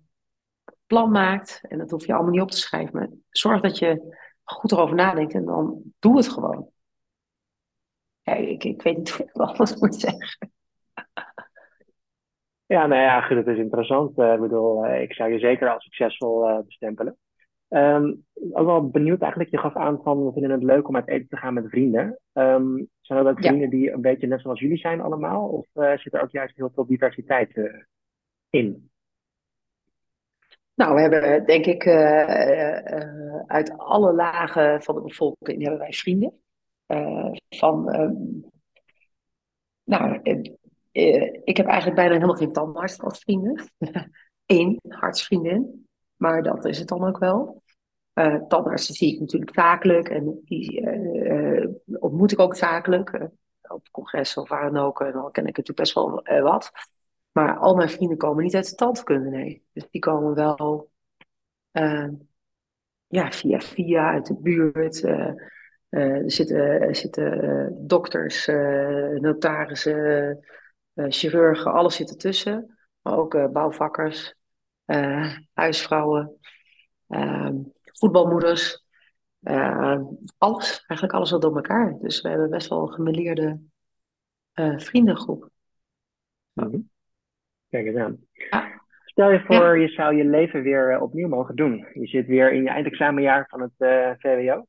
plan maakt. En dat hoef je allemaal niet op te schrijven, maar zorg dat je goed erover nadenkt en dan doe het gewoon. Ja, ik, ik weet niet hoe ik alles moet zeggen.
Ja, nou ja, goed, het is interessant. Uh, ik bedoel, uh, ik zou je zeker als succesvol uh, bestempelen. Um, ook wel benieuwd eigenlijk, je gaf aan van we vinden het leuk om uit eten te gaan met vrienden. Um, zijn er ook vrienden ja. die een beetje net zoals jullie zijn allemaal? Of zit er ook juist heel veel diversiteit in?
Nou, we hebben denk ik uit alle lagen van de bevolking hebben wij vrienden. Van, ehm, nou, ik heb eigenlijk bijna helemaal geen tandarts als vrienden. Eén hartsvriendin, maar dat is het dan ook wel. Tandartsen zie ik natuurlijk zakelijk en die ontmoet ik ook zakelijk. op congressen of waar dan ook, en dan ken ik natuurlijk best wel wat. Maar al mijn vrienden komen niet uit de tandkunde, nee. Dus die komen wel uh, ja, via via uit de buurt. Uh, uh, er zitten, zitten dokters, notarissen, chirurgen, alles zit ertussen. Maar ook bouwvakkers, huisvrouwen, ehm, voetbalmoeders. alles, eigenlijk alles wat door elkaar. Dus we hebben best wel een gemeleerde vriendengroep.
Mm Kijk eens aan. Stel je voor, ja. je zou je leven weer uh, opnieuw mogen doen. Je zit weer in je eindexamenjaar van het uh, VWO.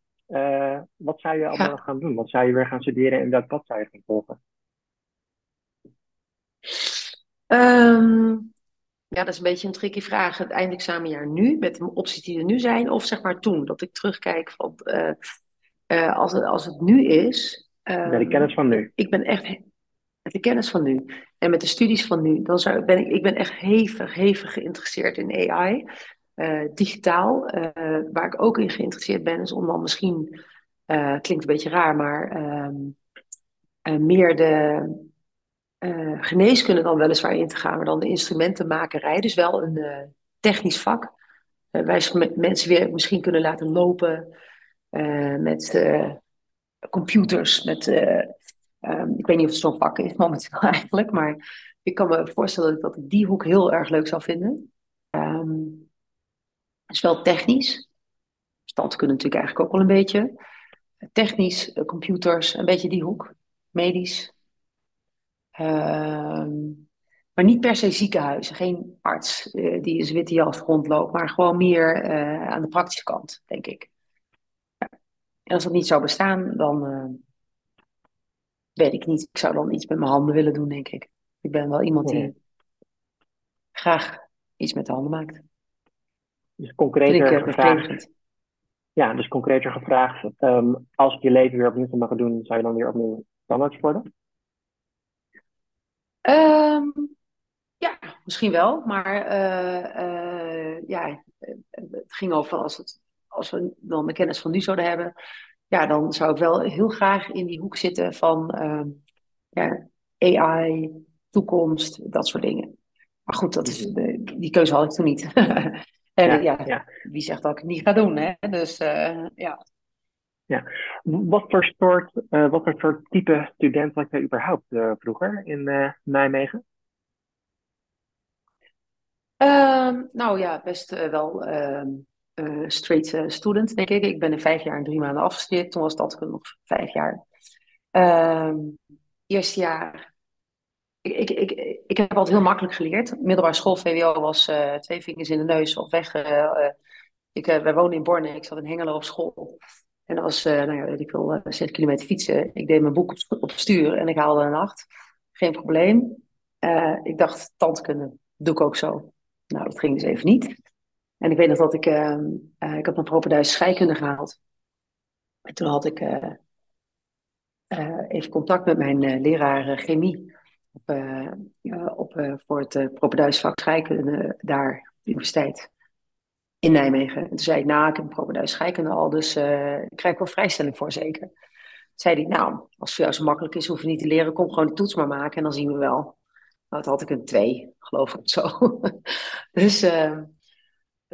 wat zou je allemaal
Ja.
gaan doen? Wat zou je weer gaan studeren en welk pad zou je gaan volgen?
Ehm, ja, dat is een beetje een tricky vraag. Het eindexamenjaar nu, met de opties die er nu zijn, of zeg maar toen, dat ik terugkijk van, eh, eh, als het, als het nu is.
Ja, de
ehm,
kennis van nu.
ik ben echt met de kennis van nu en met de studies van nu, dan zou, ben ik, ik ben echt hevig, hevig geïnteresseerd in AI. eh, digitaal, waar ik ook in geïnteresseerd ben, is om dan misschien, klinkt een beetje raar, maar ehm, eh, meer de eh, geneeskunde dan weliswaar in te gaan, maar dan de instrumentenmakerij. Dus wel een eh, technisch vak. Eh, wij mensen weer misschien kunnen laten lopen met computers. Met, eh, ehm, ik weet niet of het zo'n vak is momenteel eigenlijk, maar ik kan me voorstellen dat ik die hoek heel erg leuk zou vinden. Ehm, het is wel technisch. Standkunde natuurlijk eigenlijk ook wel een beetje. Technisch, computers, een beetje die hoek. Medisch. Ehm, maar niet per se ziekenhuizen, geen arts eh, die zijn witte jas rondloopt, maar gewoon meer eh, aan de praktische kant, denk ik. En als dat niet zou bestaan, dan eh, weet ik niet. Ik zou dan iets met mijn handen willen doen, denk ik. Ik ben wel iemand die graag iets met de handen maakt.
Dus
ik
concreter gevraagd. Ja, dus concreter gevraagd. ehm, als je je leven weer opnieuw zou mogen doen, zou je dan weer opnieuw standaards worden?
Ehm, ja, misschien wel, maar eh, ja, het ging over als, het, als we dan de kennis van nu zouden hebben, ja, dan zou ik wel heel graag in die hoek zitten van ehm, ja, AI, toekomst, dat soort dingen. Maar goed, dat is, de, die keuze had ik toen niet. en
Ja,
ja,
ja.
wie zegt dat ik het niet ga doen, hè? Dus eh, ja.
Wat voor soort, eh, wat voor type student was jij überhaupt eh, vroeger in eh, Nijmegen?
Ehm, nou ja, best wel ehm, eh, straight student, denk ik. Ik ben in vijf jaar en drie maanden afgestudeerd. Toen was dat nog vijf jaar. Ehm eerste jaar. Ik, ik, ik, ik heb altijd heel makkelijk geleerd. Middelbare school, VWO, was twee vingers in de neus of weg. ik, wij woonden in Borne, ik zat in Hengelo op school. En dat was, eh, nou ja, weet ik veel, eh, zes kilometer fietsen. Ik deed mijn boek op, op stuur en ik haalde een acht. Geen probleem. Eh, ik dacht, tandkunde, doe ik ook zo. Nou, dat ging dus even niet. En ik weet nog dat ik, eh, eh, ik had mijn propenduis scheikunde gehaald. En toen had ik even contact met mijn leraar chemie. Op, op, voor het uh, scheikunde daar de universiteit in Nijmegen. En toen zei ik, nou, ik heb een propenduis scheikunde al, dus eh ik krijg wel vrijstelling voor zeker. Toen zei hij, nou, als het voor jou zo makkelijk is, hoef je niet te leren, kom gewoon de toets maar maken en dan zien we wel. Nou, toen had ik een 2, geloof ik zo. dus eh,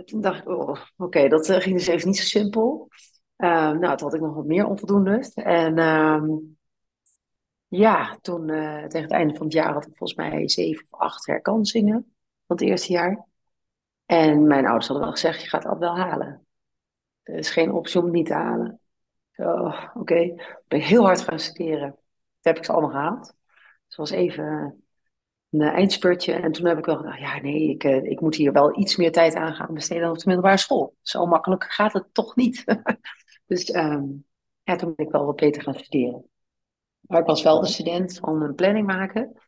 toen dacht ik, oh, oké, dat eh, ging dus even niet zo simpel. Uh, nou, toen had ik nog wat meer onvoldoende. En uh, ja, toen uh, tegen het einde van het jaar had ik volgens mij zeven of acht herkansingen van het eerste jaar. En mijn ouders hadden wel gezegd, je gaat dat wel halen. Er is geen optie om niet te halen. Oh, Oké, okay. ben ik heel hard gaan studeren. Dat heb ik ze allemaal gehaald. Dus was even een eindspurtje. En toen heb ik wel gedacht, ja nee, ik, ik moet hier wel iets meer tijd aan gaan besteden dan op de middelbare school. Zo makkelijk gaat het toch niet. dus um, ja, toen ben ik wel wat beter gaan studeren. Maar ik was wel de student van een planning maken.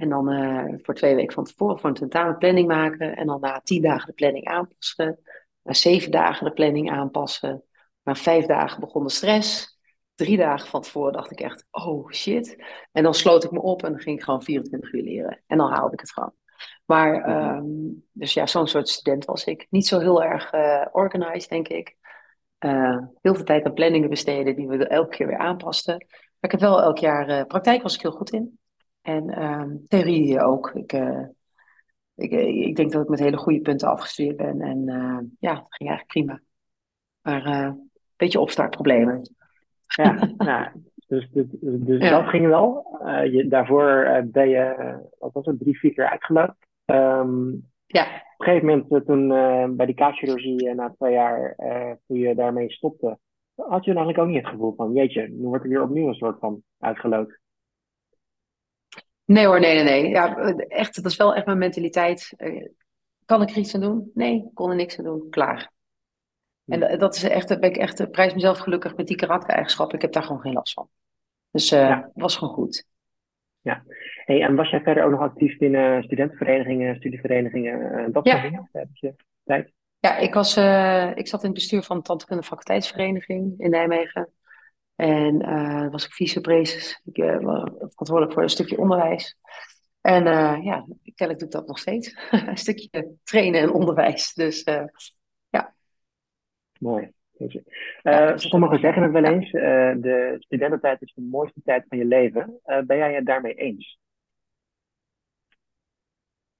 En dan uh, voor twee weken van tevoren voor een tentamen planning maken. En dan na tien dagen de planning aanpassen. Na zeven dagen de planning aanpassen. Na vijf dagen begon de stress. Drie dagen van tevoren dacht ik echt, oh shit. En dan sloot ik me op en dan ging ik gewoon 24 uur leren. En dan haalde ik het gewoon. Maar, um, dus ja, zo'n soort student was ik. Niet zo heel erg uh, organized, denk ik. Uh, heel veel tijd aan planningen besteden die we elke keer weer aanpasten. Maar ik heb wel elk jaar, praktijk was ik heel goed in. En um, theorie ook. Ik, uh, ik, ik, denk dat ik met hele goede punten afgestudeerd ben. En uh, ja, dat ging eigenlijk prima. Maar uh, een beetje opstartproblemen.
Ja, nou, dus, dus, dus ja. dat ging wel. Je, daarvoor ben je, wat was het, drie, vier keer uitgelopen. Um,
ja.
Op een gegeven moment, toen bij die kaakchirurgie na twee jaar, toen je daarmee stopte, had je dan eigenlijk ook niet het gevoel van, jeetje, nu wordt er weer opnieuw een soort van uitgeloot.
Nee hoor, nee, nee, nee. Ja, echt, dat is wel echt mijn mentaliteit. Kan ik er iets aan doen? Nee, kon er niks aan doen. Klaar. En dat is echt, ben ik echt, prijs mezelf gelukkig met die karaktereigenschappen. Ik heb daar gewoon geen last van. Dus uh, was gewoon goed.
Ja. Hey, en was jij verder ook nog actief binnen studentenverenigingen, studieverenigingen, dat soort dingen? Heb je tijd?
Ja, ik, was, uh, ik zat in het bestuur van de Tandheelkundige Faculteitsvereniging in Nijmegen. En uh, was ik vicepresident. Ik was verantwoordelijk voor een stukje onderwijs. En ja, kennelijk doe ik dat nog steeds. een stukje trainen en onderwijs. Dus ja.
Mooi. Uh, sommigen zeggen het wel eens, uh, de studententijd is de mooiste tijd van je leven. Uh, ben jij het daarmee eens?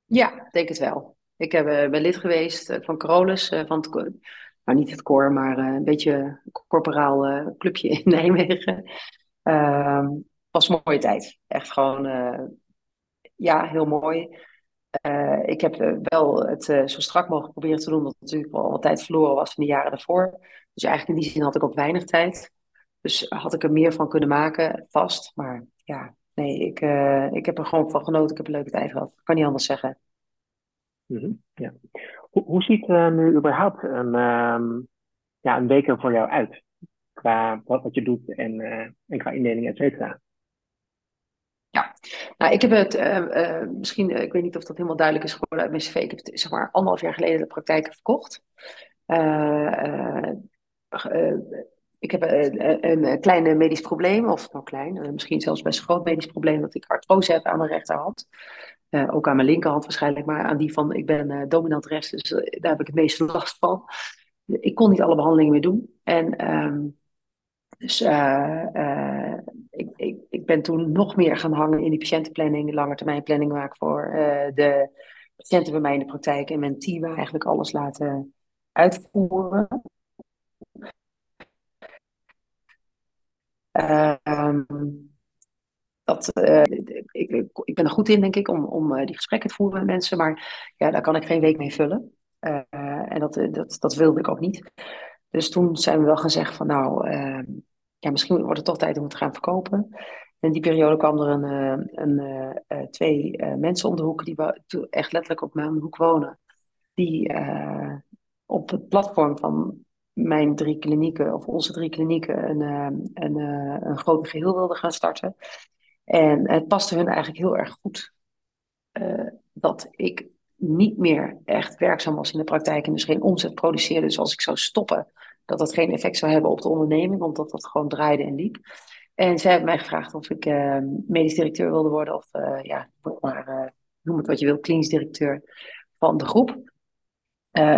Ja, denk het wel. Ik heb, ben lid geweest van Carolus, van het, nou niet het koor, maar een beetje een corporaal clubje in Nijmegen. Ehm, was een mooie tijd. Echt gewoon, ja, heel mooi. ik heb wel het zo strak mogelijk proberen te doen, dat natuurlijk wel wat tijd verloren was in de jaren daarvoor. Dus eigenlijk in die zin had ik ook weinig tijd. Dus had ik er meer van kunnen maken, vast. Maar ja, nee, ik, ik heb er gewoon van genoten. Ik heb een leuke tijd gehad. kan niet anders zeggen.
Mm ja. Hoe, hoe ziet uh, nu überhaupt een, um, ja, een week voor jou uit? Qua wat, je doet en, uh, en qua indeling, et cetera.
Ja, nou, ik heb het uh, misschien, ik weet niet of dat helemaal duidelijk is geworden uit mijn cv. Ik heb het zeg maar anderhalf jaar geleden de praktijk verkocht. Ik heb een, klein medisch probleem, of nou klein, misschien zelfs best groot medisch probleem, dat ik artrose heb aan mijn rechterhand. Uh, ook aan mijn linkerhand waarschijnlijk, maar aan die van, ik ben uh, dominant rechts, dus daar heb ik het meeste last van. Ik kon niet alle behandelingen meer doen. En um, dus ik, ik, ik ben toen nog meer gaan hangen in die patiëntenplanning, langetermijnplanning maken voor de patiënten bij mij in de praktijk en mijn team eigenlijk alles laten uitvoeren. Ehm, dat, uh, ik, ik ben er goed in, denk ik, om, om uh, die gesprekken te voeren met mensen. Maar ja, daar kan ik geen week mee vullen. Uh, en dat, dat, dat wilde ik ook niet. Dus toen zijn we wel gaan zeggen van nou, ehm, ja, misschien wordt het toch tijd om het te gaan verkopen. In die periode kwam er een, een, twee mensen om de hoek die echt letterlijk op mijn hoek wonen. Die op het platform van mijn drie klinieken, of onze drie klinieken, een, eh, een, eh, een groot geheel wilden gaan starten. En het paste hun eigenlijk heel erg goed uh, dat ik niet meer echt werkzaam was in de praktijk en dus geen omzet produceerde. Dus als ik zou stoppen, dat dat geen effect zou hebben op de onderneming, omdat dat gewoon draaide en liep. En zij hebben mij gevraagd of ik uh, medisch directeur wilde worden, of uh, ja, maar, noem het wat je wil, klinisch directeur van de groep.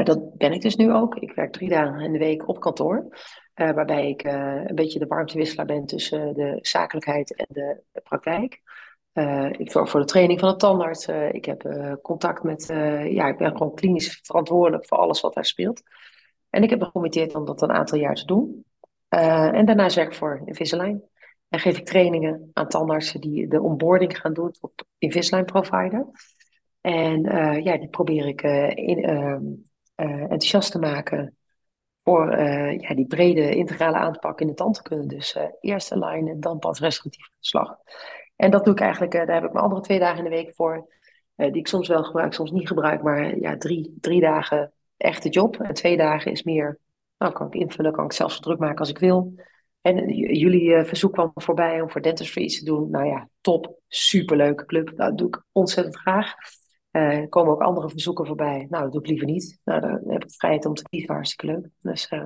Dat ben ik dus nu ook. Ik werk drie dagen in de week op kantoor. Uh, waarbij ik uh, een beetje de warmtewisselaar ben tussen de zakelijkheid en de, praktijk. ik zorg voor de training van de tandarts. ik heb contact met, ja, ik ben gewoon klinisch verantwoordelijk voor alles wat daar speelt. En ik heb me gecommitteerd om dat een aantal jaar te doen. en daarnaast werk ik voor Invisalign. En geef ik trainingen aan tandartsen die de onboarding gaan doen tot Invisalign provider. En ja, die probeer ik in, uh, enthousiast te maken voor ja, die brede integrale aanpak in de tandheelkunde. Dus eerst lijn en dan pas restauratief slag. En dat doe ik eigenlijk, daar heb ik mijn andere twee dagen in de week voor. die ik soms wel gebruik, soms niet gebruik. Maar ja, drie, drie dagen echte job. En twee dagen is meer, nou kan ik invullen, kan ik zelfs druk maken als ik wil. En jullie verzoek kwam voorbij om voor Dentistry iets te doen. Nou ja, top, superleuke club. Dat doe ik ontzettend graag. Uh, er komen ook andere verzoeken voorbij. Nou, dat doe ik liever niet. Nou, dan heb ik vrijheid om te kiezen. Hartstikke leuk. Dus uh,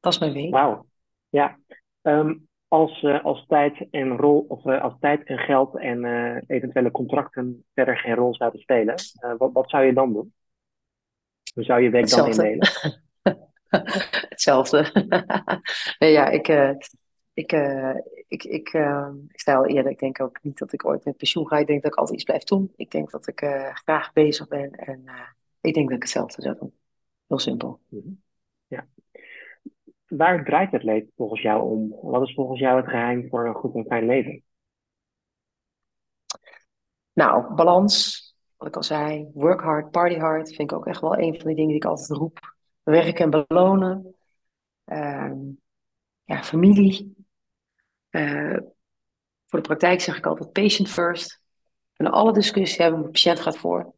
dat is mijn week.
Wauw. Ja. Um, als, uh, als tijd en rol, of als tijd en geld en eventuele contracten verder geen rol zouden spelen, wat, wat zou je dan doen? Hoe zou je week
Hetzelfde.
dan indelen?
Hetzelfde. nee, ja, ik, ik, uh, ik, ik, uh, ik sta al eerder, ik denk ook niet dat ik ooit met pensioen ga. Ik denk dat ik altijd iets blijf doen. Ik denk dat ik uh, graag bezig ben en ik denk dat ik hetzelfde zou doen. Heel simpel.
Mhm. Ja. Waar draait het leven volgens jou om? Wat is volgens jou het geheim voor een goed en fijn leven?
Nou, balans, wat ik al zei, work hard, party hard, vind ik ook echt wel een van die dingen die ik altijd roep. Werken en belonen. Ehm, ja, familie, uh, voor de praktijk zeg ik altijd patient first. En alle discussie hebben, de patiënt gaat voor.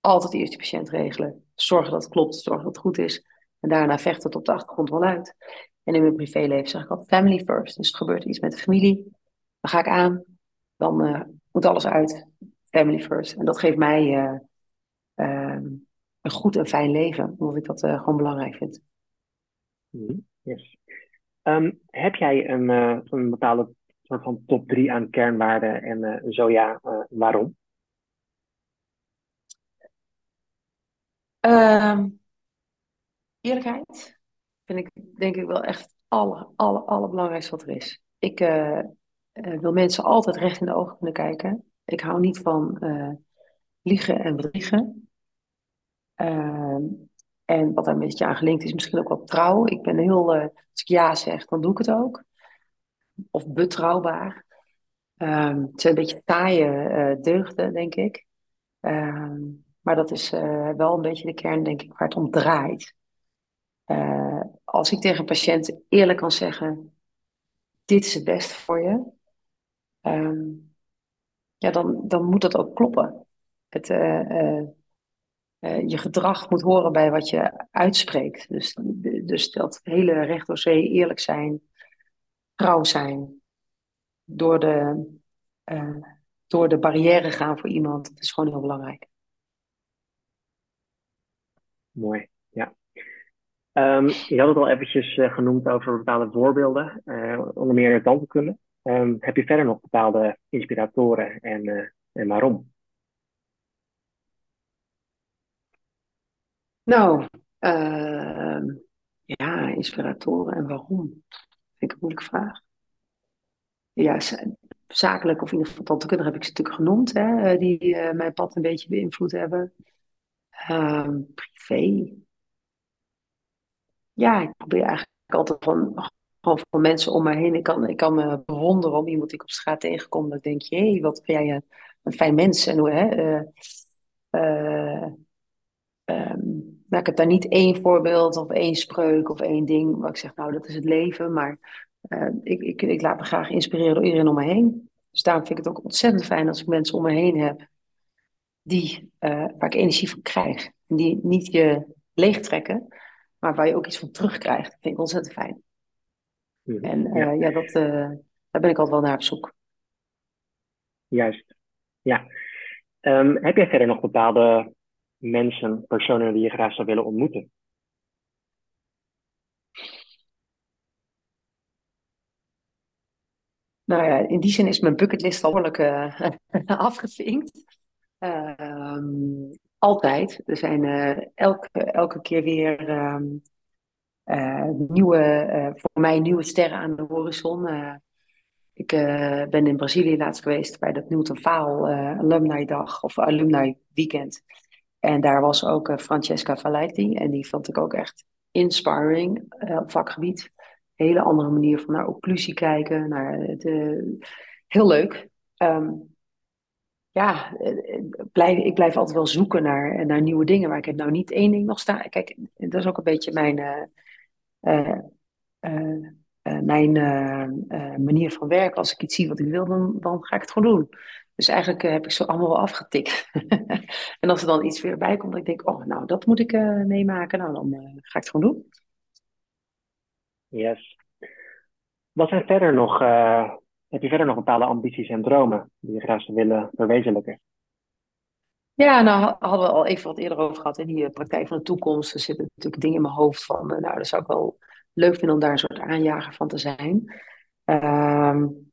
altijd eerst die patiënt regelen. Zorgen dat het klopt, zorgen dat het goed is. En daarna vecht het op de achtergrond wel uit. En in mijn privéleven zeg ik altijd family first. Dus het gebeurt iets met de familie. Dan ga ik aan. Dan uh, moet alles uit. Family first. En dat geeft mij uh, uh, een goed en fijn leven. Omdat ik dat gewoon belangrijk vind.
Mm, yes. Um, heb jij een, een bepaalde soort van top drie aan kernwaarden? En zo ja, waarom?
Um, eerlijkheid vind ik denk ik wel echt het aller, aller, allerbelangrijkste wat er is. Ik uh, uh, wil mensen altijd recht in de ogen kunnen kijken. Ik hou niet van uh, liegen en bedriegen. Ehm, en wat daar een beetje aan gelinkt is, misschien ook wel trouw. Ik ben heel, als ik ja zeg, dan doe ik het ook. Of betrouwbaar. Um, het zijn een beetje taaie deugden, denk ik. Um, maar dat is uh, wel een beetje de kern, denk ik, waar het om draait. Als ik tegen een patiënt eerlijk kan zeggen: Dit is het beste voor je, um, ja, dan, dan moet dat ook kloppen. Het, uh, je gedrag moet horen bij wat je uitspreekt. Dus, dus dat hele recht door zee, eerlijk zijn, trouw zijn, door de, door de barrière gaan voor iemand, dat is gewoon heel belangrijk.
Mooi, ja. Um, je had het al eventjes uh, genoemd over bepaalde voorbeelden, onder meer de tandheelkunde. Um, heb je verder nog bepaalde inspiratoren en, en waarom?
Nou, ehm, ja, inspiratoren en waarom? Vind ik een moeilijke vraag. Ja, zakelijk of in ieder geval tandheelkunde heb ik ze natuurlijk genoemd, hè, die mijn pad een beetje beïnvloed hebben. Um, privé. Ja, ik probeer eigenlijk altijd van, van mensen om mij heen. Ik kan, ik kan me bewonderen om iemand die ik op straat tegenkom. Dat denk, hé, wat ben jij een, een, fijn mens. En hoe, hè, uh, um, nou, ik heb daar niet één voorbeeld of één spreuk of één ding waar ik zeg, nou, dat is het leven. Maar uh, ik, ik, ik laat me graag inspireren door iedereen om me heen. Dus daarom vind ik het ook ontzettend fijn als ik mensen om me heen heb die, uh, waar ik energie van krijg. En die niet je leegtrekken, maar waar je ook iets van terugkrijgt. Dat vind ik ontzettend fijn. En uh, ja. ja, dat, uh, daar ben ik altijd wel naar op zoek.
Juist, ja. Um, heb jij verder nog bepaalde mensen, personen die je graag zou willen ontmoeten?
Nou ja, in die zin is mijn bucketlist al behoorlijk uh, afgevinkt. Um, altijd. Er zijn uh, elke, elke keer weer um, uh, nieuwe, voor mij nieuwe sterren aan de horizon. ik ben in Brazilië laatst geweest bij dat Newton Faal Alumni Dag of Alumni Weekend. En daar was ook Francesca Valetti en die vond ik ook echt inspiring op vakgebied. Hele andere manier van naar occlusie kijken, naar de, heel leuk. Um, ja, eh, blijf, ik blijf altijd wel zoeken naar, naar nieuwe dingen. Maar ik heb nou niet één ding nog staan. Kijk, dat is ook een beetje mijn, uh, uh, mijn manier van werken. Als ik iets zie wat ik wil, dan, dan ga ik het gewoon doen. Dus eigenlijk heb ik ze allemaal wel afgetikt. en als er dan iets weer bij komt, dan denk ik, oh, nou, dat moet ik meemaken. Nou, dan ga ik het gewoon doen.
Yes. Wat zijn verder nog heb je verder nog bepaalde ambities en dromen die je graag zou willen verwezenlijken?
Ja, nou hadden we al even wat eerder over gehad in die praktijk van de toekomst. Er zitten natuurlijk dingen in mijn hoofd van, eh, nou, dat zou ik wel leuk vinden om daar een soort aanjager van te zijn. Um,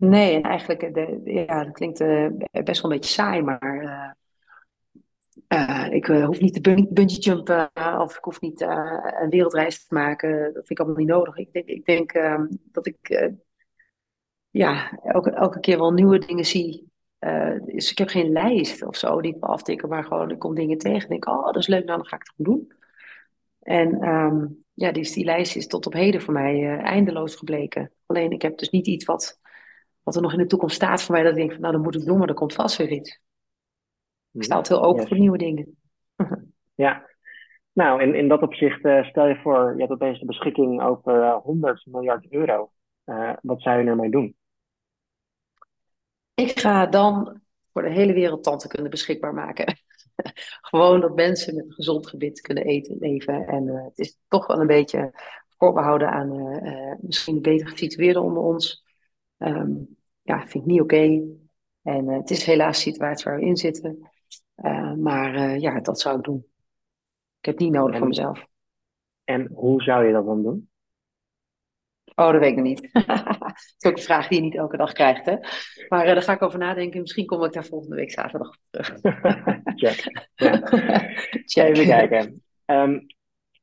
nee, en eigenlijk, eh, de, ja, dat klinkt uh, best wel een beetje saai, maar uh, ik hoef niet te bungee jumpen of ik hoef niet een wereldreis te maken. Dat vind ik allemaal niet nodig. Ik denk, ik denk ehm, dat ik ja, elke, elke keer wel nieuwe dingen zie. Dus ik heb geen lijst of zo die ik aftikken, maar gewoon ik kom dingen tegen en denk, oh, dat is leuk, nou dan ga ik het gewoon doen. En um, ja, die, die lijst is tot op heden voor mij eindeloos gebleken. Alleen ik heb dus niet iets wat, wat er nog in de toekomst staat voor mij, dat ik denk van, nou dan moet ik doen, maar er komt vast weer iets. Ik sta altijd heel open yes. voor nieuwe dingen.
ja, nou in, in dat opzicht uh, stel je voor, je hebt opeens de beschikking over 100 miljard euro. wat zou je ermee doen?
Ik ga dan voor de hele wereld tandheelkunde beschikbaar maken. gewoon dat mensen met een gezond gebit kunnen eten, leven. En het is toch wel een beetje voorbehouden aan misschien beter gesitueerden onder ons. Ehm, ja, vind ik niet oké. En het is helaas de situatie waar we in zitten. maar ja, dat zou ik doen. Ik heb het niet nodig voor mezelf.
En hoe zou je dat dan doen?
Oh, dat weet ik nog niet. dat is ook een vraag die je niet elke dag krijgt, hè? Maar daar ga ik over nadenken. Misschien kom ik daar volgende week zaterdag terug.
Check. Ja. Check. Even kijken. Um,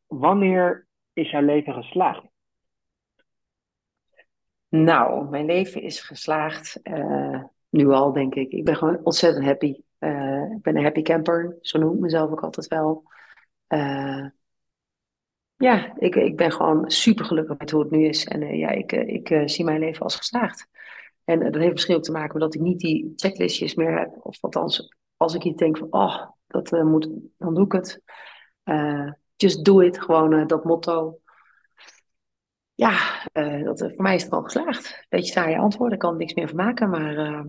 wanneer is jouw leven geslaagd?
Nou, mijn leven is geslaagd. Uh, nu al, denk ik. Ik ben gewoon ontzettend happy. Uh, ik ben een happy camper. Zo noem ik mezelf ook altijd wel. Uh, ja, ik, ik ben gewoon super gelukkig met hoe het nu is. En ja, ik, ik zie mijn leven als geslaagd. En dat heeft misschien ook te maken met dat ik niet die checklistjes meer heb. Of althans, als ik iets denk van, oh, dat moet, dan doe ik het. just do it, gewoon dat motto. Ja, dat, voor mij is het wel geslaagd. Beetje saaie antwoorden, ik kan er niks meer van maken, maar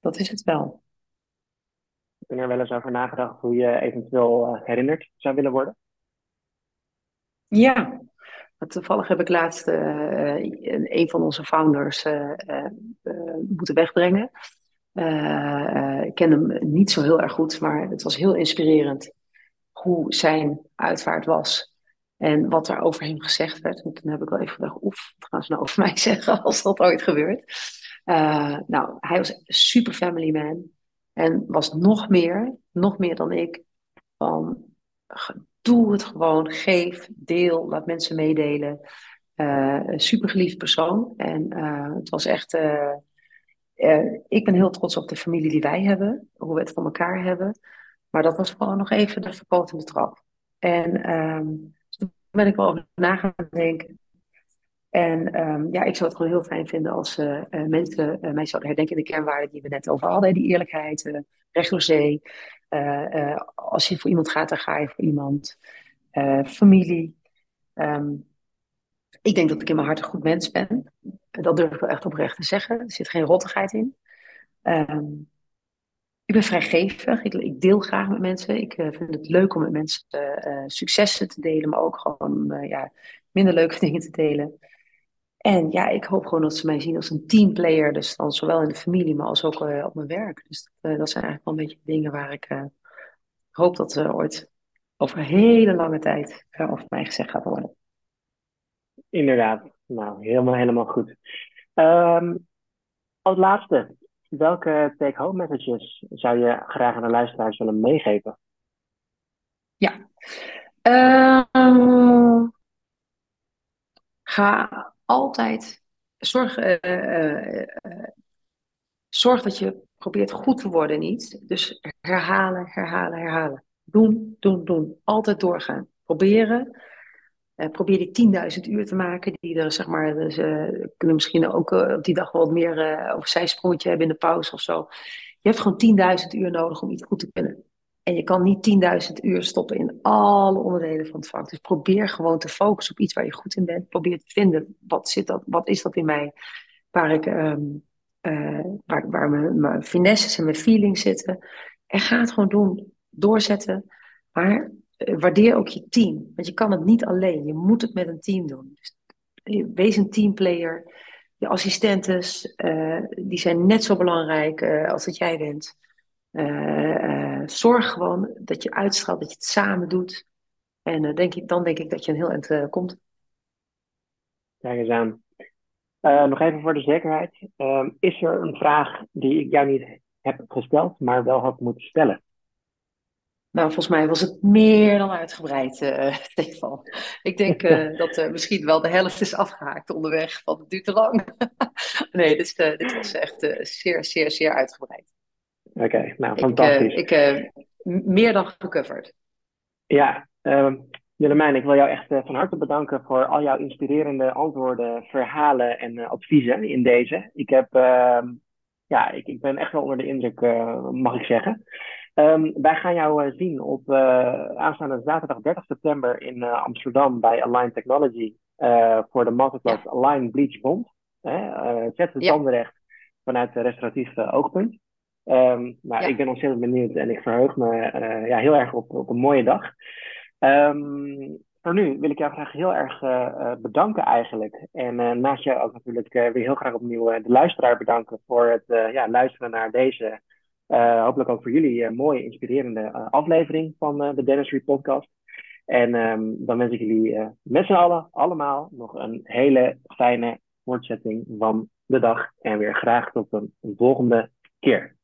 dat is het wel.
Heb je er wel eens over nagedacht hoe je eventueel herinnerd zou willen worden?
Ja, toevallig heb ik laatst uh, een van onze founders uh, moeten wegbrengen. ik ken hem niet zo heel erg goed, maar het was heel inspirerend hoe zijn uitvaart was. En wat er over hem gezegd werd. En toen heb ik wel even gedacht, oef, wat gaan ze nou over mij zeggen als dat ooit gebeurt? nou, hij was super family man. En was nog meer, nog meer dan ik, van doe het gewoon, geef, deel, laat mensen meedelen. Uh, een super persoon. En uh, het was echt. Ik ben heel trots op de familie die wij hebben, hoe we het van elkaar hebben. Maar dat was gewoon nog even de verkotende trap. En toen ben ik wel over na gaan denken. En um, ja, ik zou het gewoon heel fijn vinden als mensen mij zouden herdenken in de kernwaarden die we net over hadden. Die eerlijkheid, recht door zee, als je voor iemand gaat, dan ga je voor iemand. Familie. Um, ik denk dat ik in mijn hart een goed mens ben. Dat durf ik wel echt oprecht te zeggen. Er zit geen rottigheid in. Um, ik ben vrijgevig. Ik, ik, deel graag met mensen. Ik vind het leuk om met mensen successen te delen, maar ook gewoon ja, minder leuke dingen te delen. En ja, ik hoop gewoon dat ze mij zien als een teamplayer. Dus dan zowel in de familie, maar als ook op mijn werk. Dus dat, zijn eigenlijk wel een beetje dingen waar ik hoop dat er ooit over een hele lange tijd over mij gezegd gaat worden.
Inderdaad. Nou, helemaal, helemaal goed. Um, als laatste, welke take-home messages zou je graag aan de luisteraars willen meegeven?
Ja. Uh, ga altijd zorg, uh, uh, zorg dat je probeert goed te worden niet. Dus herhalen, herhalen, herhalen. Doen, doen, doen. Altijd doorgaan. Proberen. Uh, probeer die 10.000 uur te maken. Die er, zeg maar, dus, kunnen misschien ook op die dag wat meer over zijsprongetje hebben in de pauze of zo. Je hebt gewoon 10.000 uur nodig om iets goed te kunnen. En je kan niet 10.000 uur stoppen in alle onderdelen van het vak. Dus probeer gewoon te focussen op iets waar je goed in bent. Probeer te vinden, wat, zit dat, wat is dat in mij waar, ik, uh, waar, waar mijn, mijn finesses en mijn feelings zitten. En ga het gewoon doen. Doorzetten. Maar waardeer ook je team. Want je kan het niet alleen. Je moet het met een team doen. Dus, uh, wees een teamplayer. Je assistentes, die zijn net zo belangrijk als dat jij bent. Zorg gewoon dat je uitstraalt, dat je het samen doet. En denk ik, dan denk ik dat je een heel eind komt.
Kijk eens aan. nog even voor de zekerheid. Is er een vraag die ik jou niet heb gesteld, maar wel had moeten stellen?
Nou, volgens mij was het meer dan uitgebreid, Stefan. Ik denk dat misschien wel de helft is afgehaakt onderweg, want het duurt te lang. nee, dit, dit was echt zeer, zeer, zeer uitgebreid.
Oké, nou fantastisch.
Ik, uh, ik uh, meer dan gecoverd.
Ja, uh, Willemijn, ik wil jou echt uh, van harte bedanken voor al jouw inspirerende antwoorden, verhalen en uh, adviezen in deze. Ik, heb, ehm, ja, ik, ik ben echt wel onder de indruk, mag ik zeggen. Um, wij gaan jou zien op aanstaande zaterdag 30 september in Amsterdam bij Align Technology voor de masterclass ja. Align Bleach Bond. zet het ja. tanden recht vanuit restauratief oogpunt. Um, nou, ik ben ontzettend benieuwd en ik verheug me ja, heel erg op, op een mooie dag. Um, voor nu wil ik jou graag heel erg bedanken eigenlijk. En naast jou ook natuurlijk weer heel graag opnieuw de luisteraar bedanken voor het ja, luisteren naar deze, hopelijk ook voor jullie, mooie, inspirerende aflevering van de Dentistry Podcast. En um, dan wens ik jullie met z'n allen allemaal nog een hele fijne voortzetting van de dag. En weer graag tot een volgende keer.